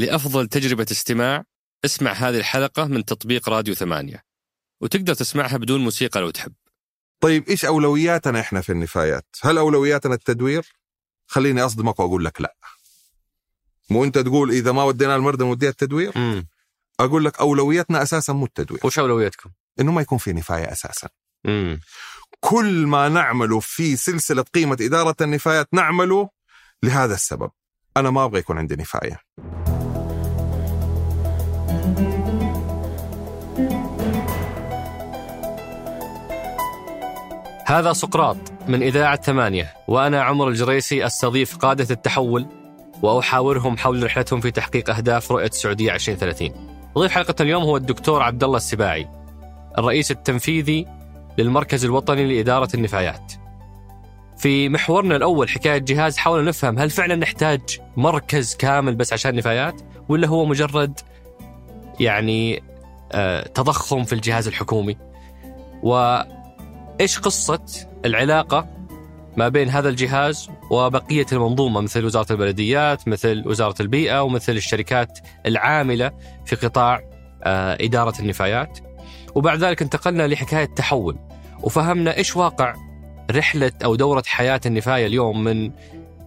لأفضل تجربة استماع اسمع هذه الحلقة من تطبيق راديو ثمانية وتقدر تسمعها بدون موسيقى لو تحب طيب إيش أولوياتنا إحنا في النفايات؟ هل أولوياتنا التدوير؟ خليني أصدمك وأقول لك لا. مو أنت تقول إذا ما ودينا المرضى نوديها التدوير؟ مم. أقول لك اولويتنا أساسا مو التدوير، وش أولويتكم؟ إنه ما يكون في نفاية أساسا. مم. كل ما نعمله في سلسلة قيمة إدارة النفايات نعمله لهذا السبب. أنا ما أبغى يكون عندي نفاية. هذا سقراط من إذاعة ثمانية وأنا عمر الجريسي أستضيف قادة التحول وأحاورهم حول رحلتهم في تحقيق أهداف رؤية السعودية 2030 ضيف حلقة اليوم هو الدكتور عبد الله السباعي الرئيس التنفيذي للمركز الوطني لإدارة النفايات. في محورنا الأول حكاية جهاز حاولنا نفهم هل فعلا نحتاج مركز كامل بس عشان النفايات ولا هو مجرد يعني آه تضخم في الجهاز الحكومي. وإيش قصة العلاقة ما بين هذا الجهاز وبقية المنظومة مثل وزارة البلديات مثل وزارة البيئة ومثل الشركات العاملة في قطاع آه إدارة النفايات. وبعد ذلك انتقلنا لحكاية تحول وفهمنا إيش واقع رحلة أو دورة حياة النفاية اليوم من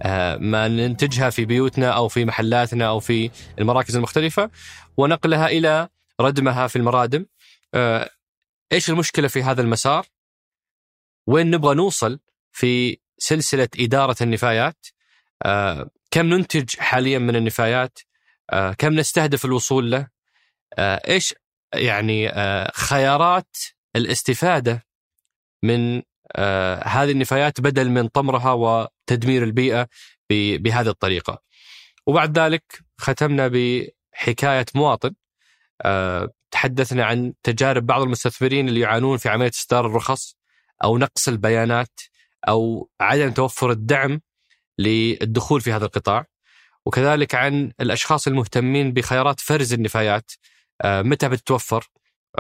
آه، ما ننتجها في بيوتنا أو في محلاتنا أو في المراكز المختلفة. ونقلها إلى ردمها في المرادم. آه، إيش المشكلة في هذا المسار؟ وين نبغى نوصل في سلسلة إدارة النفايات؟ آه، كم ننتج حاليا من النفايات؟ آه، كم نستهدف الوصول له؟ إيش يعني خيارات الاستفادة من هذه النفايات بدل من طمرها وتدمير البيئة ب- بهذه الطريقة. وبعد ذلك ختمنا بحكاية مواطن آه، تحدثنا عن تجارب بعض المستثمرين اللي يعانون في عملية إصدار الرخص أو نقص البيانات أو عدم توفر الدعم للدخول في هذا القطاع. وكذلك عن الأشخاص المهتمين بخيارات فرز النفايات آه، متى بتتوفر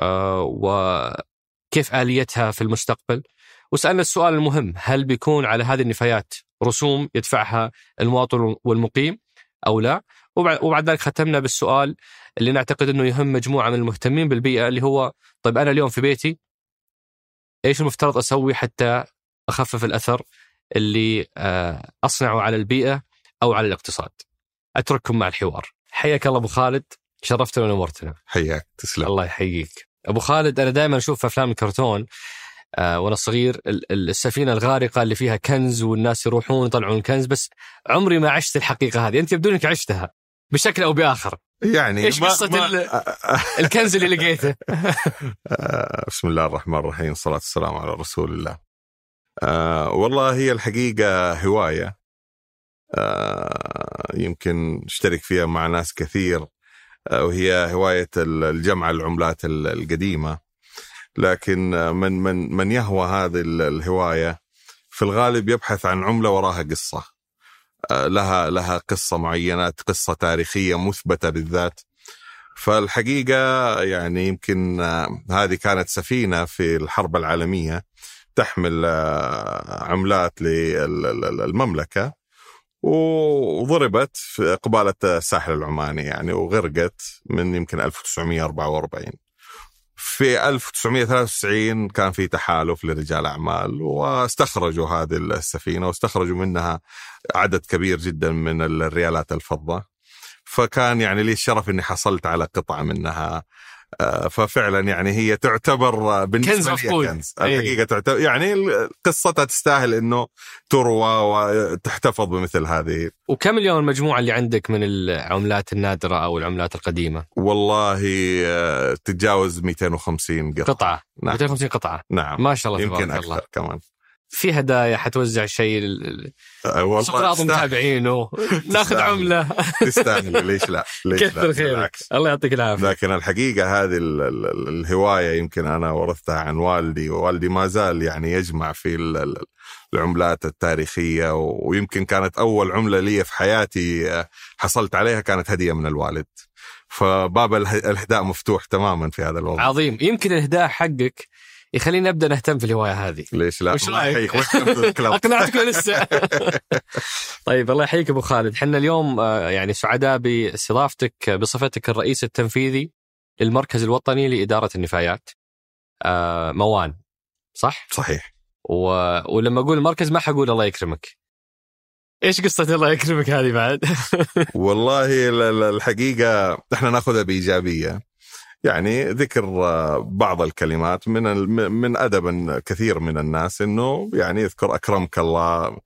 آه، وكيف آليتها في المستقبل. وسألنا السؤال المهم هل بيكون على هذه النفايات رسوم يدفعها المواطن والمقيم أو لا؟ وبعد وبعد ذلك ختمنا بالسؤال اللي نعتقد أنه يهم مجموعة من المهتمين بالبيئة اللي هو طيب أنا اليوم في بيتي إيش المفترض أسوي حتى أخفف الأثر اللي آه، أصنعه على البيئة أو على الاقتصاد؟ أترككم مع الحوار. حياك الله أبو خالد. شرفتنا ونورتنا. حياك. تسلم. الله يحييك. أبو خالد أنا دائما أشوف في أفلام الكرتون آه وأنا صغير ال- ال- السفينة الغارقة اللي فيها كنز والناس يروحون يطلعون الكنز بس عمري ما عشت الحقيقة هذه. أنت يبدو انك عشتها. بشكل أو بآخر. يعني إيش ما- قصة ما- ال- الكنز اللي لقيته؟ آه، بسم الله الرحمن الرحيم الصلاة والسلام على رسول الله. آه والله هي الحقيقة هواية. آه يمكن اشترك فيها مع ناس كثير. آه وهي هواية ال- الجمع العملات ال- القديمة. لكن من من من يهوى هذه ال- الهواية في الغالب يبحث عن عملة وراها قصة. آه، لها لها قصة معينة قصة تاريخية مثبتة بالذات. فالحقيقة يعني يمكن آه، هذه كانت سفينة في الحرب العالمية تحمل آه، عملات للمملكة وضربت في قبالة الساحل العماني يعني وغرقت من يمكن 1944 في 1993 كان في تحالف لرجال أعمال واستخرجوا هذه السفينة واستخرجوا منها عدد كبير جدا من الريالات الفضة. فكان يعني لي الشرف إني حصلت على قطعة منها. ففعلا يعني هي تعتبر آه، بالنسبة كنز لي. كنز. أي. الحقيقة تعتبر يعني قصتها تستاهل إنه تروى وتحتفظ بمثل هذه. وكم اليوم المجموعة اللي عندك من العملات النادرة أو العملات القديمة؟ والله آه، تتجاوز 250 قطعة. قطعة. نعم. 250 قطعة. نعم. ما شاء الله يمكن تبارك الله. أكثر كمان. في هدايا حتوزع شيء آه، والله سقراط متابعينه. ناخذ. عملة. تستاهل. ليش لا؟ ليش لا؟ كثر خيرك. الله يعطيك العافية. لكن الحقيقة هذه ال- ال- ال- الهواية يمكن أنا ورثتها عن والدي ووالدي ما زال يعني يجمع في ال- ال- العملات التاريخية ويمكن كانت أول عملة لي في حياتي آه، حصلت عليها كانت هدية من الوالد. فباب الإهداء مفتوح تماما في هذا الوضع. عظيم. يمكن الإهداء حقك يخليني أبدأ نهتم في الهواية هذه. ليش لا؟ وش الكلام؟ اقنعتكم لسه؟ طيب الله يحييك أبو خالد. إحنا اليوم آه، يعني سعداء باستضافتك بصفتك الرئيس التنفيذي للمركز الوطني لإدارة النفايات آه، موان. صح؟ صحيح. و... ولما أقول المركز ما حقول الله يكرمك. إيش قصة الله يكرمك هذه بعد؟ والله ال- ال- الحقيقة إحنا ناخذها بإيجابية. يعني ذكر آه، بعض الكلمات من من أدب كثير من الناس إنه يعني يذكر أكرمك الله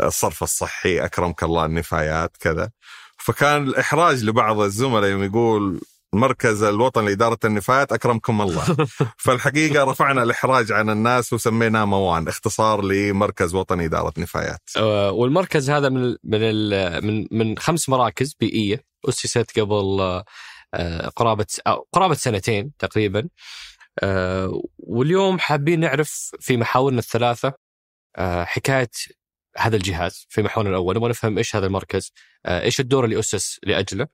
الصرف الصحي أكرمك الله النفايات كذا. فكان الإحراج لبعض الزملاء يوم يقول المركز الوطني لإدارة النفايات أكرمكم الله. فالحقيقة رفعنا الإحراج عن الناس وسميناه موان اختصار لمركز وطني إدارة نفايات. آه، والمركز هذا من من من من خمس مراكز بيئية أسست قبل آه، قرابة أو قرابة سنتين تقريبا. آه، واليوم حابين نعرف في محاورنا الثلاثة آه، حكاية هذا الجهاز في محورنا الأول نبغى نفهم إيش هذا المركز آه، إيش الدور اللي أسس لأجله.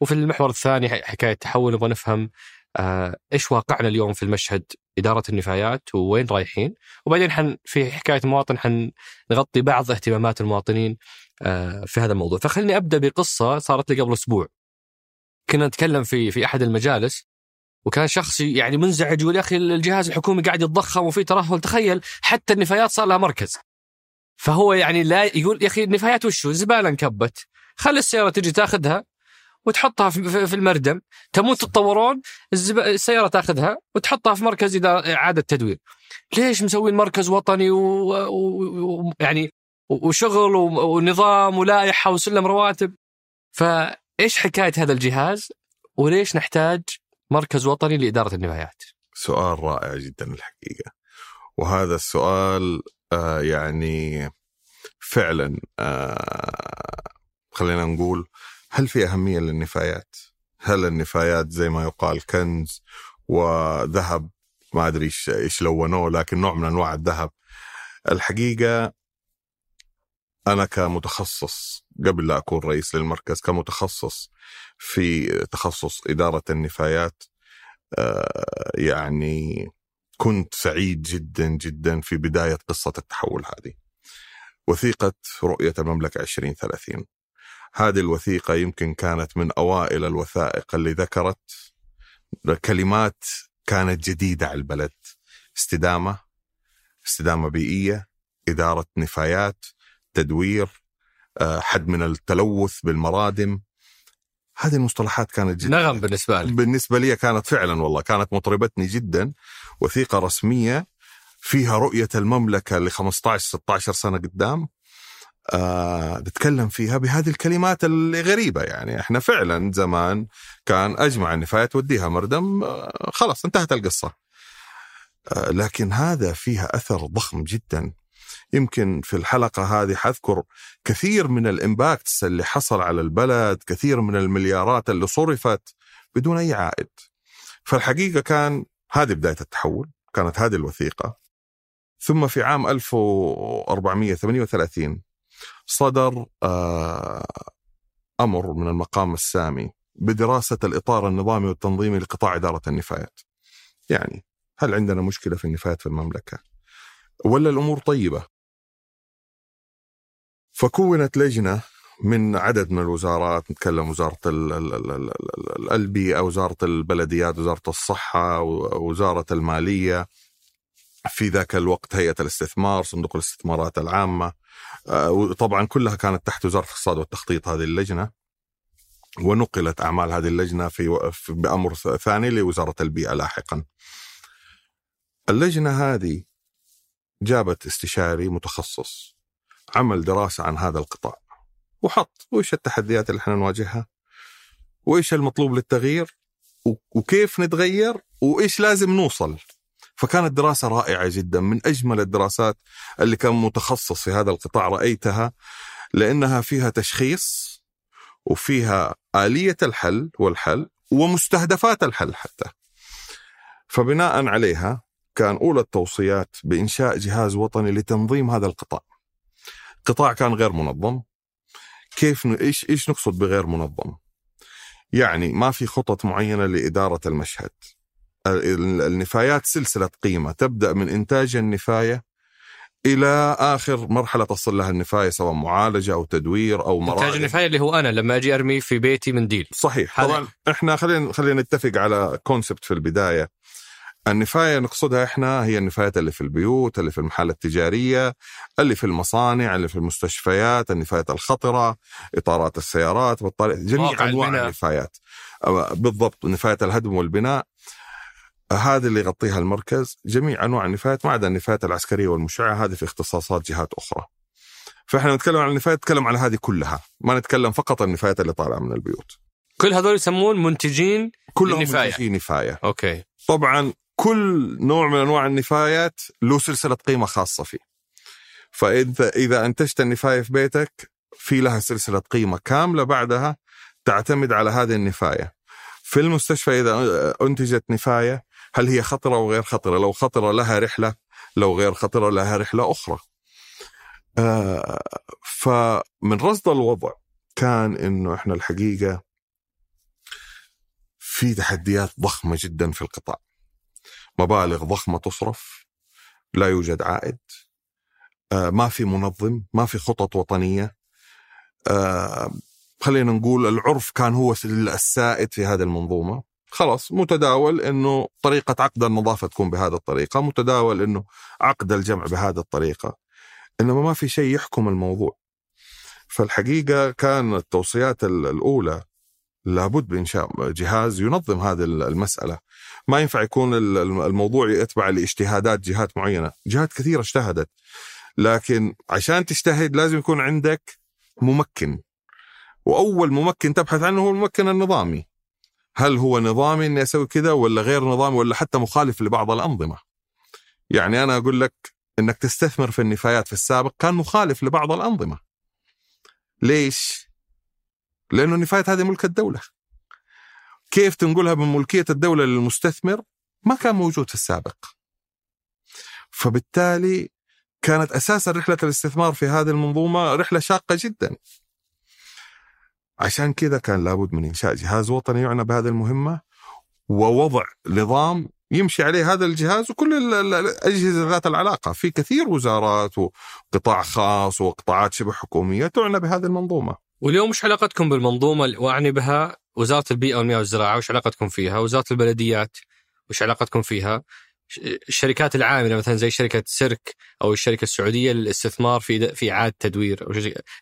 وفي المحور الثاني حكاية تحول نبغى نفهم آه، إيش واقعنا اليوم في المشهد إدارة النفايات ووين رايحين. وبعدين حن في حكاية مواطن حن نغطي بعض اهتمامات المواطنين آه، في هذا الموضوع. فخلني أبدأ بقصة صارت لي قبل أسبوع. كنا نتكلم في في أحد المجالس وكان شخص يعني منزعج يقول يا أخي الجهاز الحكومي قاعد يتضخم وفي ترهل تخيل حتى النفايات صار لها مركز. فهو يعني لا يقول يا أخي النفايات وشو؟ زباله انكبت. خلي السيارة تجي تاخذها وتحطها في- في المردم. تموت تتطورون. السيارة تاخذها وتحطها في مركز إدارة- إعادة تدوير. ليش مسوين مركز وطني ويعني و... و... يعني وشغل و- ونظام ولائحة وسلم رواتب؟ فايش حكاية هذا الجهاز وليش نحتاج مركز وطني لإدارة النفايات؟ سؤال رائع جدا الحقيقة. وهذا السؤال آه يعني فعلا آه خلينا نقول هل في أهمية للنفايات؟ هل النفايات زي ما يقال كنز وذهب؟ ما أدري إيش إيش لونوه لكن نوع من أنواع الذهب. الحقيقة أنا كمتخصص قبل لا أكون رئيس للمركز كمتخصص في تخصص إدارة النفايات آه، يعني كنت سعيد جدا جدا في بداية قصة التحول هذه. وثيقة رؤية المملكة 2030 هذه الوثيقة يمكن كانت من أوائل الوثائق اللي ذكرت. كلمات كانت جديدة على البلد. استدامة استدامة بيئية إدارة نفايات تدوير آه، حد من التلوث بالمرادم. هذه المصطلحات كانت جدا نغم بالنسبة لي بالنسبة لي كانت فعلا والله كانت مطربتني جدا. وثيقة رسمية فيها رؤية المملكة ل 15 16 سنة قدام. آه نتكلم فيها بهذه الكلمات الغريبة يعني. إحنا فعلا زمان كان أجمع النفايات وديها مردم آه خلاص انتهت القصة. آه لكن هذا فيها أثر ضخم جدا. يمكن في الحلقة هذه حذكر كثير من الإمباكتس اللي حصل على البلد كثير من المليارات اللي صرفت بدون أي عائد فالحقيقة كان هذه بداية التحول كانت هذه الوثيقة ثم في عام 1438 صدر آه، أمر من المقام السامي بدراسة الإطار النظامي والتنظيمي لقطاع إدارة النفايات. يعني هل عندنا مشكلة في النفايات في المملكة؟ ولا الأمور طيبة؟ فكونت لجنة من عدد من الوزارات نتكلم وزارة ال- ال- ال- ال- ال- البيئة وزارة البلديات وزارة الصحة ووزارة المالية. في ذاك الوقت هيئة الاستثمار صندوق الاستثمارات العامة. آه، وطبعا كلها كانت تحت وزارة الاقتصاد والتخطيط هذه اللجنة. ونقلت أعمال هذه اللجنة في بأمر ثاني لوزارة البيئة لاحقا. اللجنة هذه جابت استشاري متخصص. عمل دراسة عن هذا القطاع. وحط وش التحديات اللي إحنا نواجهها؟ وإيش المطلوب للتغيير؟ وكيف نتغير؟ وإيش لازم نوصل؟ فكانت دراسة رائعة جدا من أجمل الدراسات اللي كان متخصص في هذا القطاع رأيتها لأنها فيها تشخيص وفيها آلية الحل والحل ومستهدفات الحل حتى. فبناء عليها كان أولى التوصيات بإنشاء جهاز وطني لتنظيم هذا القطاع. قطاع كان غير منظم. كيف ن... إيش إيش نقصد بغير منظم؟ يعني ما في خطط معينة لإدارة المشهد. النفايات سلسلة قيمة. تبدأ من إنتاج النفاية إلى آخر مرحلة تصل لها النفاية سواء معالجة أو تدوير أو مراحل انتاج النفاية اللي هو أنا لما أجي أرمي في بيتي منديل صحيح. طبعا إحنا خلينا خلينا نتفق على كونسبت في البداية. النفاية نقصدها إحنا هي النفايات اللي في البيوت اللي في المحلات التجارية اللي في المصانع اللي في المستشفيات النفايات الخطرة إطارات السيارات بطاريات جميع أنواع النفايات بالضبط نفايات الهدم والبناء هذه اللي يغطيها المركز جميع أنواع النفايات ما عدا النفايات العسكرية والمشعه هذه في اختصاصات جهات أخرى. فإحنا نتكلم عن النفايات نتكلم على هذه كلها، ما نتكلم فقط عن النفايات اللي طالعة من البيوت. كل هذول يسمون منتجين كلهم. منتجين نفاية. أوكي. طبعا كل نوع من أنواع النفايات له سلسلة قيمة خاصة فيه. فاذا إذا أنتجت النفاية في بيتك في لها سلسلة قيمة كاملة بعدها تعتمد على هذه النفاية. في المستشفى إذا أنتجت نفاية هل هي خطرة أو غير خطرة؟ لو خطرة لها رحلة لو غير خطرة لها رحلة أخرى. آه فمن رصد الوضع كان إنه إحنا الحقيقة في تحديات ضخمة جدا في القطاع. مبالغ ضخمة تصرف لا يوجد عائد آه ما في منظم ما في خطط وطنية. آه خلينا نقول العرف كان هو السائد في هذه المنظومة. خلاص متداول إنه طريقة عقد النظافة تكون بهذه الطريقة متداول إنه عقد الجمع بهذه الطريقة. إنما ما في شيء يحكم الموضوع. فالحقيقة كان التوصيات الأولى لابد بانشاء جهاز ينظم هذه المسألة. ما ينفع يكون الموضوع يتبع لاجتهادات جهات معينة. جهات كثيرة اجتهدت. لكن عشان تجتهد لازم يكون عندك ممكن. وأول ممكن تبحث عنه هو الممكن النظامي. هل هو نظامي إني أسوي كذا ولا غير نظامي ولا حتى مخالف لبعض الأنظمة؟ يعني أنا أقول لك إنك تستثمر في النفايات في السابق كان مخالف لبعض الأنظمة. ليش؟ لأنه النفايات هذه ملك الدولة. كيف تنقلها من ملكية الدولة للمستثمر ما كان موجود في السابق. فبالتالي كانت أساسا رحلة الاستثمار في هذه المنظومة رحلة شاقة جدا. عشان كذا كان لابد من إنشاء جهاز وطني يعنى بهذه المهمة ووضع نظام يمشي عليه هذا الجهاز وكل الاجهزه ذات العلاقة. في كثير وزارات وقطاع خاص وقطاعات شبه حكومية تعنى بهذه المنظومة. واليوم وش علاقتكم بالمنظومة وأعني بها وزارة البيئة والمياه والزراعة؟ وش علاقتكم فيها؟ وزارة البلديات؟ وش علاقتكم فيها؟ الشركات العاملة مثلا زي شركة سيرك أو الشركة السعودية للاستثمار في في إعادة تدوير.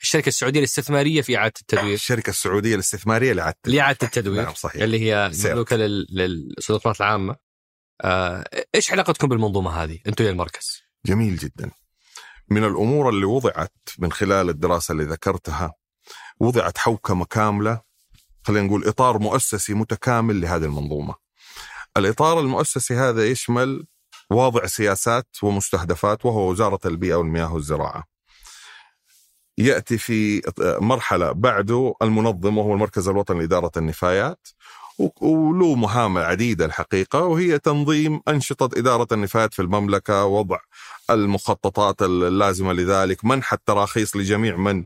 الشركة السعودية الاستثماريه في إعادة التدوير. الشركة السعودية الاستثماريه لإعادة لإعادة التدوير نعم صحيح. اللي هي مملوكه للصدقات العامة. آه، إيش علاقتكم بالمنظومة هذه أنتم يا المركز؟ جميل جدا. من الأمور اللي وضعت من خلال الدراسة اللي ذكرتها وضعت حوكمة كاملة خلينا نقول إطار مؤسسي متكامل لهذه المنظومة. الإطار المؤسسي هذا يشمل واضع سياسات ومستهدفات وهو وزارة البيئة والمياه والزراعة. يأتي في مرحلة بعده المنظم وهو المركز الوطني لإدارة النفايات وله مهام عديدة الحقيقة وهي تنظيم أنشطة إدارة النفايات في المملكة وضع المخططات اللازمة لذلك منح التراخيص لجميع من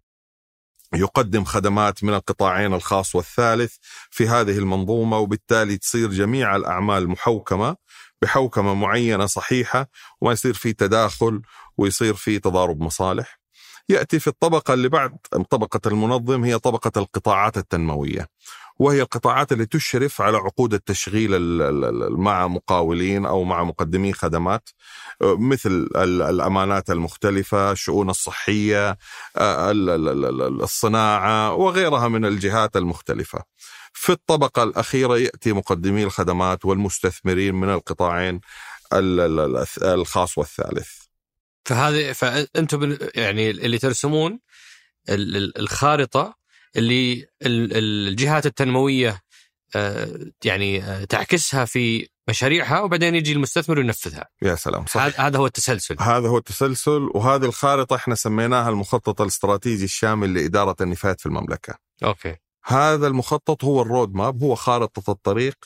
يقدم خدمات من القطاعين الخاص والثالث في هذه المنظومة وبالتالي تصير جميع الأعمال محوكمة بحوكمة معينة صحيحة وما يصير في تداخل ويصير في تضارب مصالح. يأتي في الطبقة اللي بعد طبقة المنظم هي طبقة القطاعات التنموية. وهي القطاعات اللي تشرف على عقود التشغيل مع مقاولين أو مع مقدمي خدمات مثل الامانات المختلفه، الشؤون الصحيه، الصناعه وغيرها من الجهات المختلفه. في الطبقه الاخيره ياتي مقدمي الخدمات والمستثمرين من القطاعين الخاص والثالث. فهذه فانتم يعني اللي ترسمون الخارطه اللي الجهات التنموية آه، يعني آه، تعكسها في مشاريعها وبعدين يجي المستثمر وينفذها. يا سلام صحيح. هذا هو التسلسل. هذا هو التسلسل وهذه الخارطة إحنا سميناها المخطط الاستراتيجي الشامل لإدارة النفايات في المملكة. okay. هذا المخطط هو ال road map هو خارطة الطريق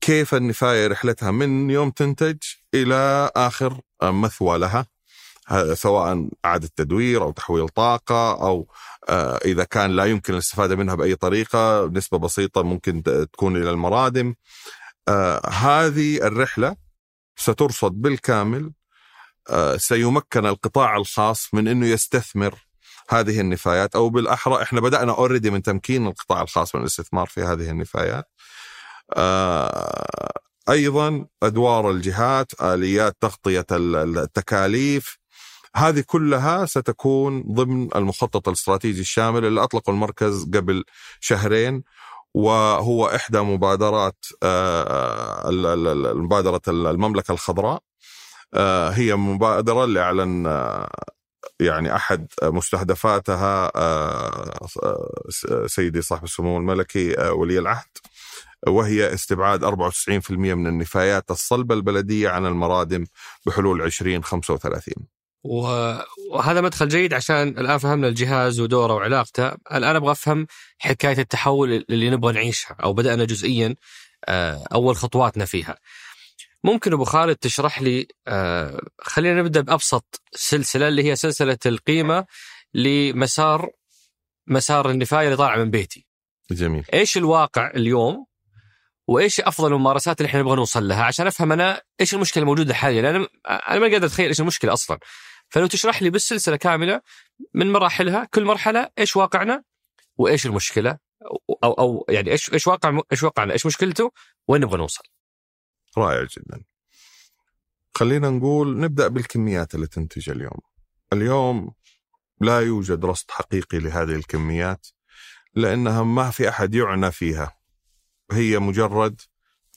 كيف النفاية رحلتها من يوم تنتج إلى آخر مثوى لها سواء إعادة تدوير أو تحويل طاقة أو آه، إذا كان لا يمكن الاستفادة منها بأي طريقة نسبة بسيطة ممكن تكون إلى المرادم آه هذه الرحلة سترصد بالكامل آه سيمكن القطاع الخاص من إنه يستثمر هذه النفايات أو بالأحرى إحنا بدأنا اوريدي من تمكين القطاع الخاص من الاستثمار في هذه النفايات. أيضا أدوار الجهات، آليات تغطية التكاليف هذه كلها ستكون ضمن المخطط الاستراتيجي الشامل اللي أطلقه المركز قبل شهرين وهو إحدى مبادرات آه، مبادرة المملكة الخضراء. آه، هي مبادرة اللي اعلن آه، يعني أحد مستهدفاتها سيدي صاحب السمو الملكي ولي العهد. وهي استبعاد 94% من النفايات الصلبة البلدية عن المرادم بحلول 2035 وهذا مدخل جيد عشان الآن فهمنا الجهاز ودوره وعلاقته، الآن أبغى أفهم حكاية التحول اللي نبغى نعيشها أو بدأنا جزئيا آه، أول خطواتنا فيها. ممكن أبو خالد تشرح لي آه، خلينا نبدأ بأبسط سلسلة اللي هي سلسلة القيمة لمسار مسار النفاية اللي طالع من بيتي. جميل. إيش الواقع اليوم وإيش أفضل الممارسات اللي إحنا نبغى نوصل لها عشان أفهم أنا إيش المشكلة الموجودة حاليا أنا أنا ما قادر أتخيل إيش المشكلة أصلا فلو تشرح لي بالسلسلة كاملة من مراحلها كل مرحلة إيش واقعنا وإيش المشكلة؟ أو أو يعني إيش إيش واقع إيش واقعنا؟ إيش مشكلته؟ وين نبغى نوصل؟ رائع جدا. خلينا نقول نبدأ بالكميات اللي تنتج اليوم. اليوم لا يوجد رصد حقيقي لهذه الكميات لأنها ما في أحد يعنى فيها. هي مجرد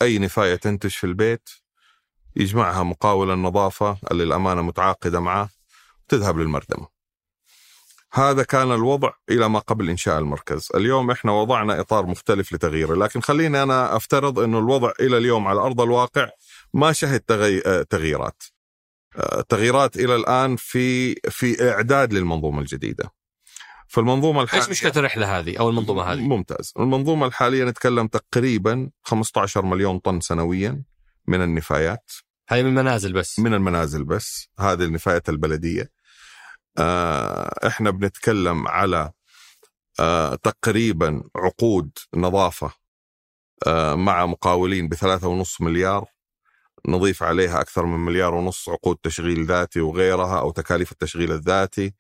أي نفاية تنتج في البيت يجمعها مقاول النظافة اللي الامانه متعاقدة معه تذهب للمردمة. هذا كان الوضع إلى ما قبل إنشاء المركز. اليوم إحنا وضعنا إطار مختلف لتغييره لكن خليني أنا أفترض أنه الوضع إلى اليوم على أرض الواقع ما شهد تغي... تغييرات. تغييرات إلى الآن في في إعداد للمنظومة الجديدة. فالمنظومة الحالية إيش مشكلة الرحلة هذه أو المنظومة هذه؟ ممتاز. المنظومة الحالية نتكلم تقريبا 15 مليون طن سنويا من النفايات. هاي من المنازل بس. من المنازل بس. هذه النفايات البلدية. آه، إحنا بنتكلم على آه، تقريبا عقود نظافة آه، مع مقاولين بثلاثة ونص مليار. نضيف عليها أكثر من مليار ونص عقود تشغيل ذاتي وغيرها أو تكاليف التشغيل الذاتي.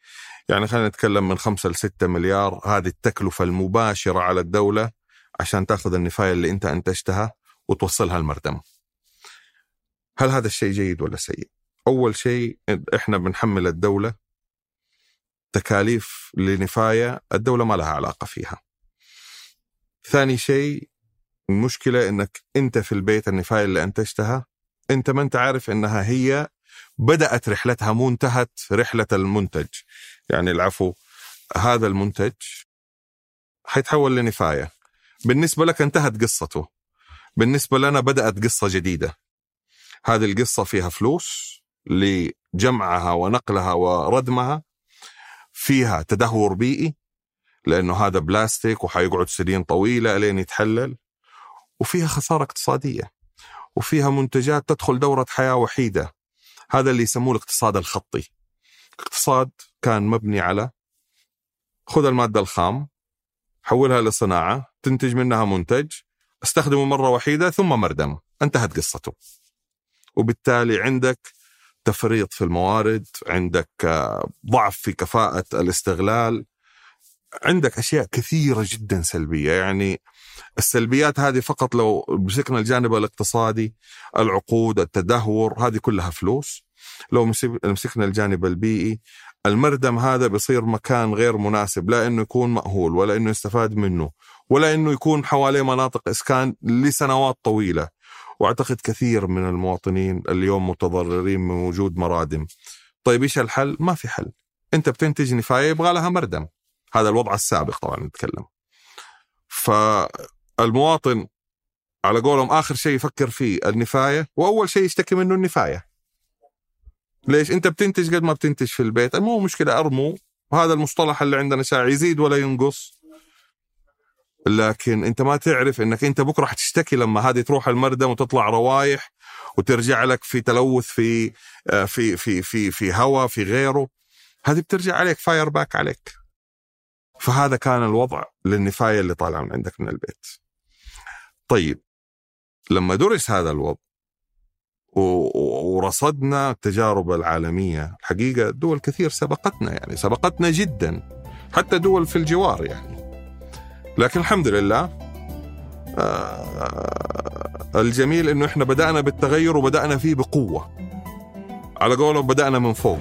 يعني خلينا نتكلم من خمسة لستة مليار. هذه التكلفة المباشرة على الدولة عشان تأخذ النفاية اللي أنت أنتجتها وتوصلها المردم. هل هذا الشيء جيد ولا سيء؟ أول شيء إحنا بنحمل الدولة تكاليف لنفاية الدولة ما لها علاقة فيها. ثاني شيء المشكلة إنك أنت في البيت النفاية اللي أنتجتها أنت ما أنت عارف إنها هي بدأت رحلتها مو انتهت رحلة المنتج. يعني العفو هذا المنتج حيتحول لنفاية. بالنسبة لك انتهت قصته. بالنسبة لنا بدأت قصة جديدة. هذه القصة فيها فلوس لجمعها ونقلها وردمها. فيها تدهور بيئي لأنه هذا بلاستيك وحيقعد سنين طويلة لين يتحلل وفيها خسارة اقتصادية وفيها منتجات تدخل دورة حياة وحيدة. هذا اللي يسموه الاقتصاد الخطي. الاقتصاد كان مبني على خذ المادة الخام حولها لصناعة تنتج منها منتج استخدمه مرة وحيدة ثم مردم. انتهت قصته. وبالتالي عندك تفريط في الموارد عندك آه، ضعف في كفاءة الاستغلال. عندك أشياء كثيرة جدا سلبية. يعني السلبيات هذه فقط لو مسكنا الجانب الاقتصادي العقود التدهور هذه كلها فلوس. لو مسكنا الجانب البيئي المردم هذا بيصير مكان غير مناسب لا إنه يكون مأهول ولا إنه يستفاد منه ولا إنه يكون حواليه مناطق إسكان لسنوات طويلة. وأعتقد كثير من المواطنين اليوم متضررين من وجود مرادم. طيب إيش الحل؟ ما في حل. أنت بتنتج نفاية يبغى لها مردم. هذا الوضع السابق طبعا نتكلم. فالمواطن على قولهم آخر شيء يفكر فيه النفاية وأول شيء يشتكي منه النفاية. ليش؟ أنت بتنتج قد ما بتنتج في البيت. مو مشكلة ارمو وهذا المصطلح اللي عندنا شائع يزيد ولا ينقص. لكن انت ما تعرف انك انت بكرة حتشتكي لما هذه تروح المردم وتطلع روايح وترجع لك في تلوث في آه، في في في في هواء في غيره. هذه بترجع عليك fire back عليك. فهذا كان الوضع للنفاية اللي طالعه من عندك من البيت. طيب لما درس هذا الوضع ورصدنا التجارب العالمية الحقيقة دول كثير سبقتنا يعني سبقتنا جدا حتى دول في الجوار يعني. لكن الحمد لله آه الجميل إنه إحنا بدأنا بالتغير وبدأنا فيه بقوة على قولهم بدأنا من فوق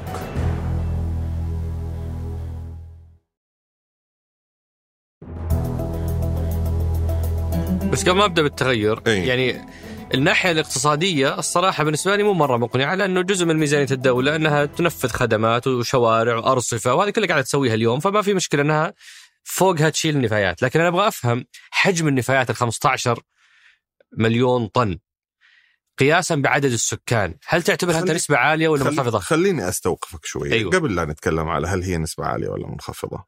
بس قبل ما أبدأ بالتغير أي. يعني الناحية الاقتصادية الصراحة بالنسبة لي مو مرة مقنعة لأنه جزء من ميزانية الدولة إنها تنفذ خدمات وشوارع وأرصفة وهذه كلها قاعدة تسويها اليوم فما في مشكلة إنها فوقها تشيل النفايات. لكن أنا أبغى أفهم حجم النفايات ال 15 مليون طن قياسا بعدد السكان. هل تعتبرها خلي- نسبه عالية ولا خل- منخفضة؟ خليني أستوقفك شوي. أيوة. قبل لا نتكلم على هل هي نسبة عالية ولا منخفضة.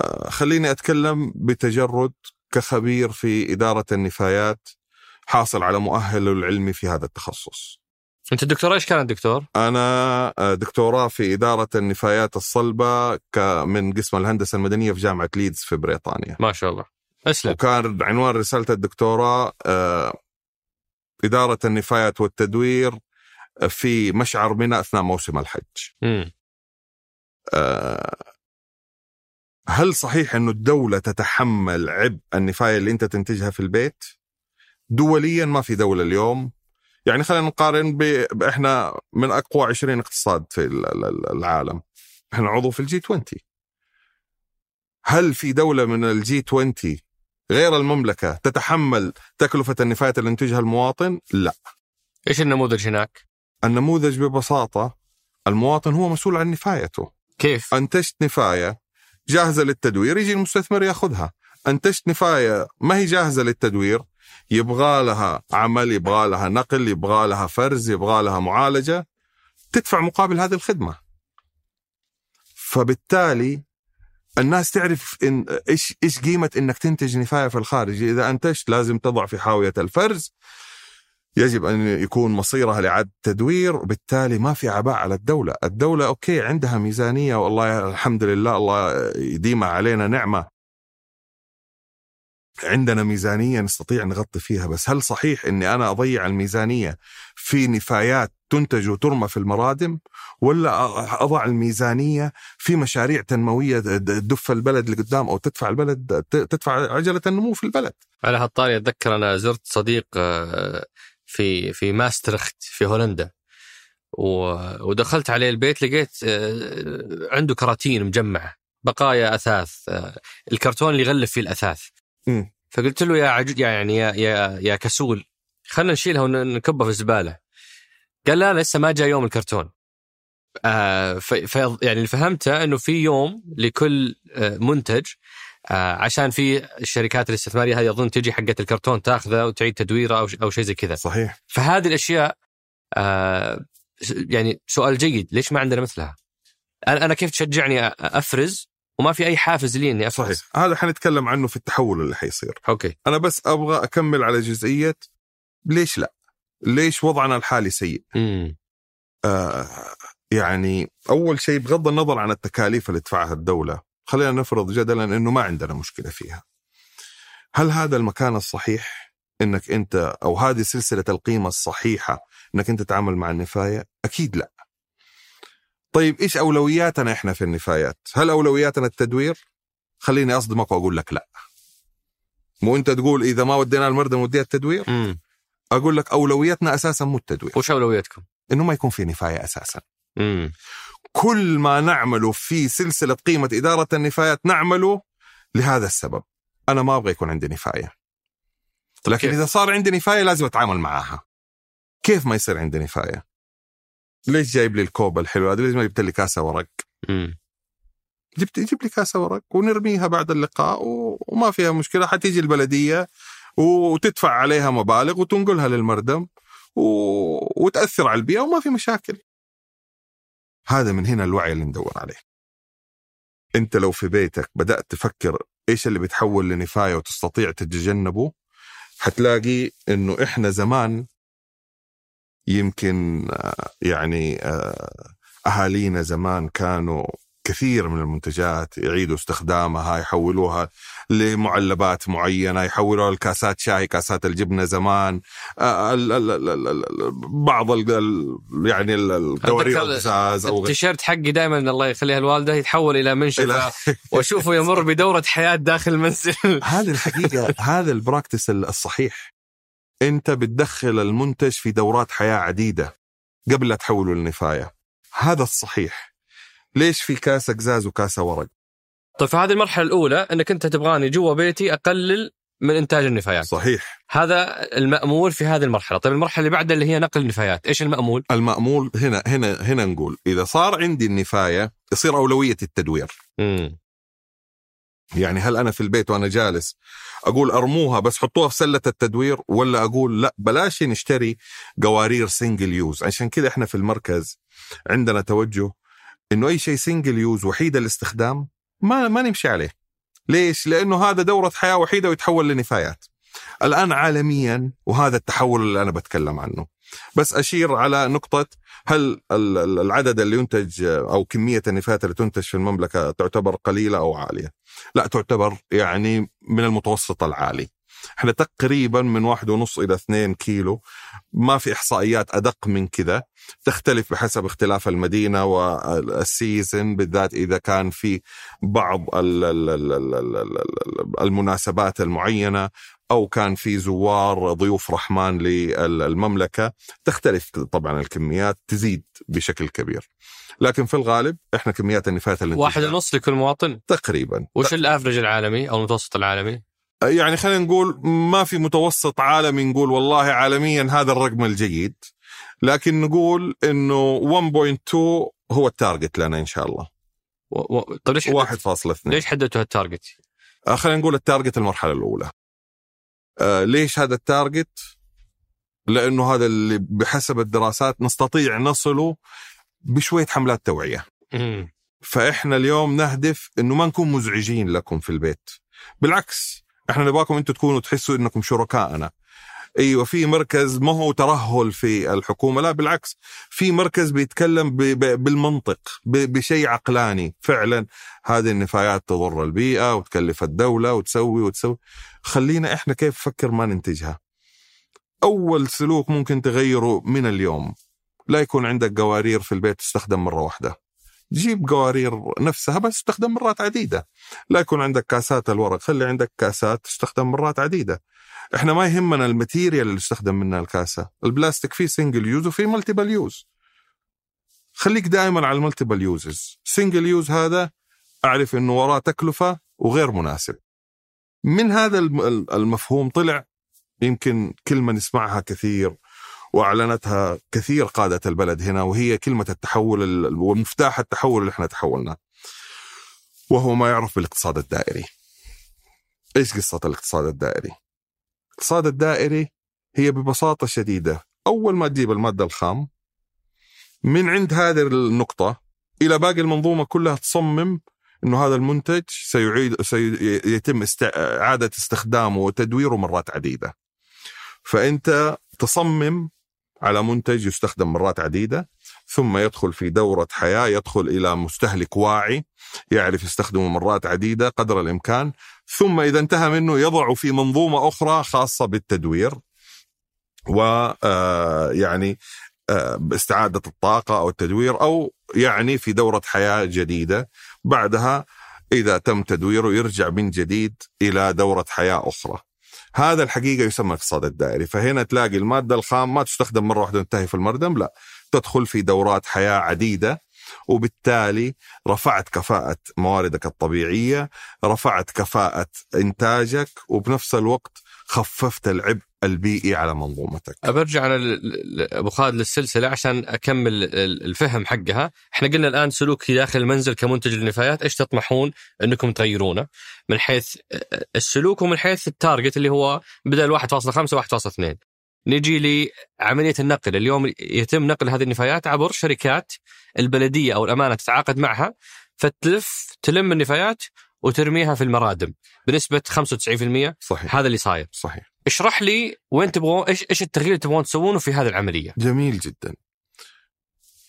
آه، خليني أتكلم بتجرد كخبير في إدارة النفايات حاصل على مؤهله العلمي في هذا التخصص. أنت الدكتوراه إيش كانت دكتور أنا آه، دكتوراه في إدارة النفايات الصلبة ك- من قسم الهندسة المدنية في جامعة ليدز في بريطانيا. ما شاء الله. أسلم. وكان عنوان رسالة الدكتوراه آه، إدارة النفايات والتدوير في مشعر منى أثناء موسم الحج. آه، هل صحيح إنه الدولة تتحمل عبء النفاية اللي أنت تنتجها في البيت؟ دوليا ما في دولة اليوم. يعني خلينا نقارن ب... إحنا من أقوى 20 اقتصاد في ال- ال- العالم إحنا عضو في ال G 20 هل في دولة من ال G 20 غير المملكة تتحمل تكلفة النفايات اللي ينتجها المواطن؟ لا إيش النموذج هناك؟ النموذج ببساطة المواطن هو مسؤول عن نفايته كيف؟ أنتجت نفاية جاهزة للتدوير يجي المستثمر ياخذها أنتجت نفاية ما هي جاهزة للتدوير يبغى لها عمل يبغى لها نقل يبغى لها فرز يبغى لها معالجة تدفع مقابل هذه الخدمة. فبالتالي الناس تعرف إن إيش إيش قيمة إنك تنتج نفاية في الخارج. إذا أنتجت لازم تضع في حاوية الفرز. يجب أن يكون مصيرها لاعاده تدوير. وبالتالي ما في عباء على الدولة، الدولة أوكي عندها ميزانية والله الحمد لله الله يديمها علينا نعمة. عندنا ميزانية نستطيع نغطي فيها بس هل صحيح إني أنا أضيع الميزانية في نفايات تنتج وترمى في المرادم ولا أضع الميزانية في مشاريع تنموية تدف البلد لقدام أو تدفع البلد تدفع عجلة النمو في البلد؟ على هالطاري أتذكر أنا زرت صديق آه، في في ماسترخت في هولندا ودخلت عليه البيت لقيت آه، عنده كراتين مجمعة بقايا أثاث آه، الكرتون اللي يغلف فيه الأثاث مم. فقلت له يا عجوز يعني يا يا يا كسول خلينا نشيلها ونكبها في الزباله قال لا لسه ما جاء يوم الكرتون. آه ف ف يعني اللي فهمته إنه في يوم لكل آه منتج آه عشان في الشركات الاستثمارية هذه أظن تجي حقت الكرتون تاخذه وتعيد تدويره أو ش- أو شيء زي كذا. صحيح. فهذه الأشياء آه يعني سؤال جيد ليش ما عندنا مثلها؟ أنا كيف تشجعني أفرز؟ وما في أي حافز لي إني افرز صحيح هذا حنتكلم عنه في التحول اللي حيصير okay أنا بس أبغى أكمل على جزئية ليش لا؟ ليش وضعنا الحالي سيء؟ آه يعني أول شيء بغض النظر عن التكاليف اللي تدفعها الدولة خلينا نفرض جدلا إنه ما عندنا مشكلة فيها. هل هذا المكان الصحيح إنك أنت أو هذه سلسلة القيمة الصحيحة إنك أنت تتعامل مع النفاية؟ أكيد لا. طيب إيش أولوياتنا إحنا في النفايات؟ هل أولوياتنا التدوير؟ خليني أصدمك وأقول لك لا. مو أنت تقول إذا ما ودينا المرضى نوديها التدوير؟ امم أقول لك أولوياتنا أساسا مو التدوير، وش اولويتكم؟ إنه ما يكون في نفاية أساسا. امم كل ما نعمله في سلسلة قيمة إدارة النفايات نعمله لهذا السبب. أنا ما أبغى يكون عندي نفاية. لكن كيف؟ إذا صار عندي نفاية لازم أتعامل معاها. كيف ما يصير عندي نفاية؟ ليش جايب لي الكوب الحلو هذا؟ ليش ما جبت لي كاسة ورق؟ امم جبت جيب لي كاسة ورق ونرميها بعد اللقاء. وما فيها مشكلة حتيجي البلدية وتدفع عليها مبالغ وتنقلها للمردم و... وتأثر على البيئة وما في مشاكل. هذا من هنا الوعي اللي ندور عليه. أنت لو في بيتك بدأت تفكر إيش اللي بيتحول لنفاية وتستطيع تتجنبه حتلاقي إنه إحنا زمان يمكن يعني آه، أهالينا زمان كانوا كثير من المنتجات يعيدوا استخدامها يحولوها لمعلبات معينة يحولوها لكاسات شاي كاسات الجبنة زمان. آه، بعض ال- يعني ال- القوارير القزاز أو التيشيرت حقي دائما الله يخليها الوالدة يتحول إلى منشفة وأشوفه يمر بدورة حياة داخل المنزل. هذه الحقيقة هذا البراكتس الصحيح. أنت بتدخل المنتج في دورات حياة عديدة قبل لا تحوله للنفاية. هذا الصحيح. ليش في كاسه قزاز وكاسة ورق؟ طيب فهذه المرحلة الأولى إنك أنت تبغاني جوا بيتي أقلل من إنتاج النفايات. صحيح. هذا المأمول في هذه المرحلة. طيب المرحلة اللي بعدها اللي هي نقل النفايات إيش المأمول؟ المأمول هنا هنا هنا نقول إذا صار عندي النفاية يصير أولوية التدوير. امم يعني هل أنا في البيت وأنا جالس أقول أرموها بس حطوها في سلة التدوير ولا أقول لا بلاش نشتري قوارير single use عشان كذا إحنا في المركز عندنا توجه إنه أي شيء single use وحيد الاستخدام ما ما نمشي عليه. ليش؟ لأنه هذا دورة حياة وحيدة ويتحول لنفايات. الآن عالميا وهذا التحول اللي أنا بتكلم عنه. بس أشير على نقطة هل ال- ال- العدد اللي ينتج أو كمية النفايات اللي تنتج في المملكة تعتبر قليلة أو عالية؟ لا تعتبر يعني من المتوسط العالي. إحنا تقريبا من واحد ونص إلى اثنين كيلو. ما في إحصائيات أدق من كذا. تختلف بحسب اختلاف المدينة والسيزن بالذات إذا كان في بعض ال- ال- ال- ال- ال- ال- المناسبات المعينة أو كان في زوار ضيوف رحمن للمملكة. تختلف طبعا الكميات تزيد بشكل كبير. لكن في الغالب إحنا كميات النفايات اللي واحد ونص لكل مواطن؟ تقريبا. وش ال average العالمي أو المتوسط العالمي؟ يعني خلينا نقول ما في متوسط عالمي نقول والله عالميا هذا الرقم الجيد لكن نقول إنه 1.2 هو ال target لنا إن شاء الله. و... و... طيب ليش حددت... 1.2 ليش حددتوا هال target؟ آه، خلينا نقول ال target المرحلة الأولى. آه ليش هذا ال target؟ لأنه هذا اللي بحسب الدراسات نستطيع نصله بشوية حملات توعية. فإحنا اليوم نهدف إنه ما نكون مزعجين لكم في البيت. بالعكس إحنا نبغاكم أنتم تكونوا تحسوا انكم شركائنا أيوه في مركز ما هو ترهل في الحكومة لا بالعكس. في مركز بيتكلم ب- ب- بالمنطق بشيء عقلاني. فعلا هذه النفايات تضر البيئة وتكلف الدولة وتسوي وتسوي. خلينا إحنا كيف نفكر ما ننتجها. أول سلوك ممكن تغيره من اليوم. لا يكون عندك قوارير في البيت تستخدم مرة واحدة. جيب قوارير نفسها بس تستخدم مرات عديدة. لا يكون عندك كاسات الورق خلي عندك كاسات تستخدم مرات عديدة. إحنا ما يهمنا ال material اللي يستخدم منها الكاسة. البلاستيك فيه single use وفيه multiple use خليك دائما على ال multiple uses single use هذا أعرف إنه وراه تكلفة وغير مناسب. من هذا الم- المفهوم طلع يمكن كلمة نسمعها كثير. وأعلنتها كثير قادة البلد هنا وهي كلمة التحول ال- ومفتاح التحول اللي إحنا تحولنا وهو ما يعرف بالاقتصاد الدائري. إيش قصة الاقتصاد الدائري؟ الاقتصاد الدائري هي ببساطة شديدة أول ما تجيب المادة الخام من عند هذه النقطة إلى باقي المنظومة كلها تصمم إنه هذا المنتج سيعيد سيتم است... إعادة استخدامه وتدويره مرات عديدة. فأنت تصمم على منتج يستخدم مرات عديدة ثم يدخل في دورة حياة يدخل إلى مستهلك واعي يعرف يستخدمه مرات عديدة قدر الإمكان ثم إذا انتهى منه يضع في منظومة أخرى خاصة بالتدوير ويعني باستعادة الطاقة أو التدوير أو يعني في دورة حياة جديدة. بعدها إذا تم تدويره يرجع من جديد إلى دورة حياة أخرى. هذا الحقيقة يسمى الاقتصاد الدائري. فهنا تلاقي المادة الخام ما تستخدم مرة واحدة تنتهي في المردم لا. تدخل في دورات حياة عديدة وبالتالي رفعت كفاءة مواردك الطبيعية رفعت كفاءة إنتاجك وبنفس الوقت خففت العبء البيئي على منظومتك. برجع أنا أبو خالد للسلسلة عشان أكمل ال- الفهم حقها، إحنا قلنا الآن سلوكي داخل المنزل كمنتج للنفايات إيش تطمحون إنكم تغيرونه؟ من حيث السلوك ومن حيث التارجت اللي هو بدل 1.5 1.2 نجي لعملية النقل، اليوم يتم نقل هذه النفايات عبر شركات البلدية أو الأمانة تتعاقد معها فتلف تلم النفايات وترميها في المرادم بنسبة 95% صحيح. هذا اللي صاير. صحيح. اشرح لي وين تبغون إيش إيش التغيير اللي تبغون تسوونه في هذه العملية؟ جميل جدا.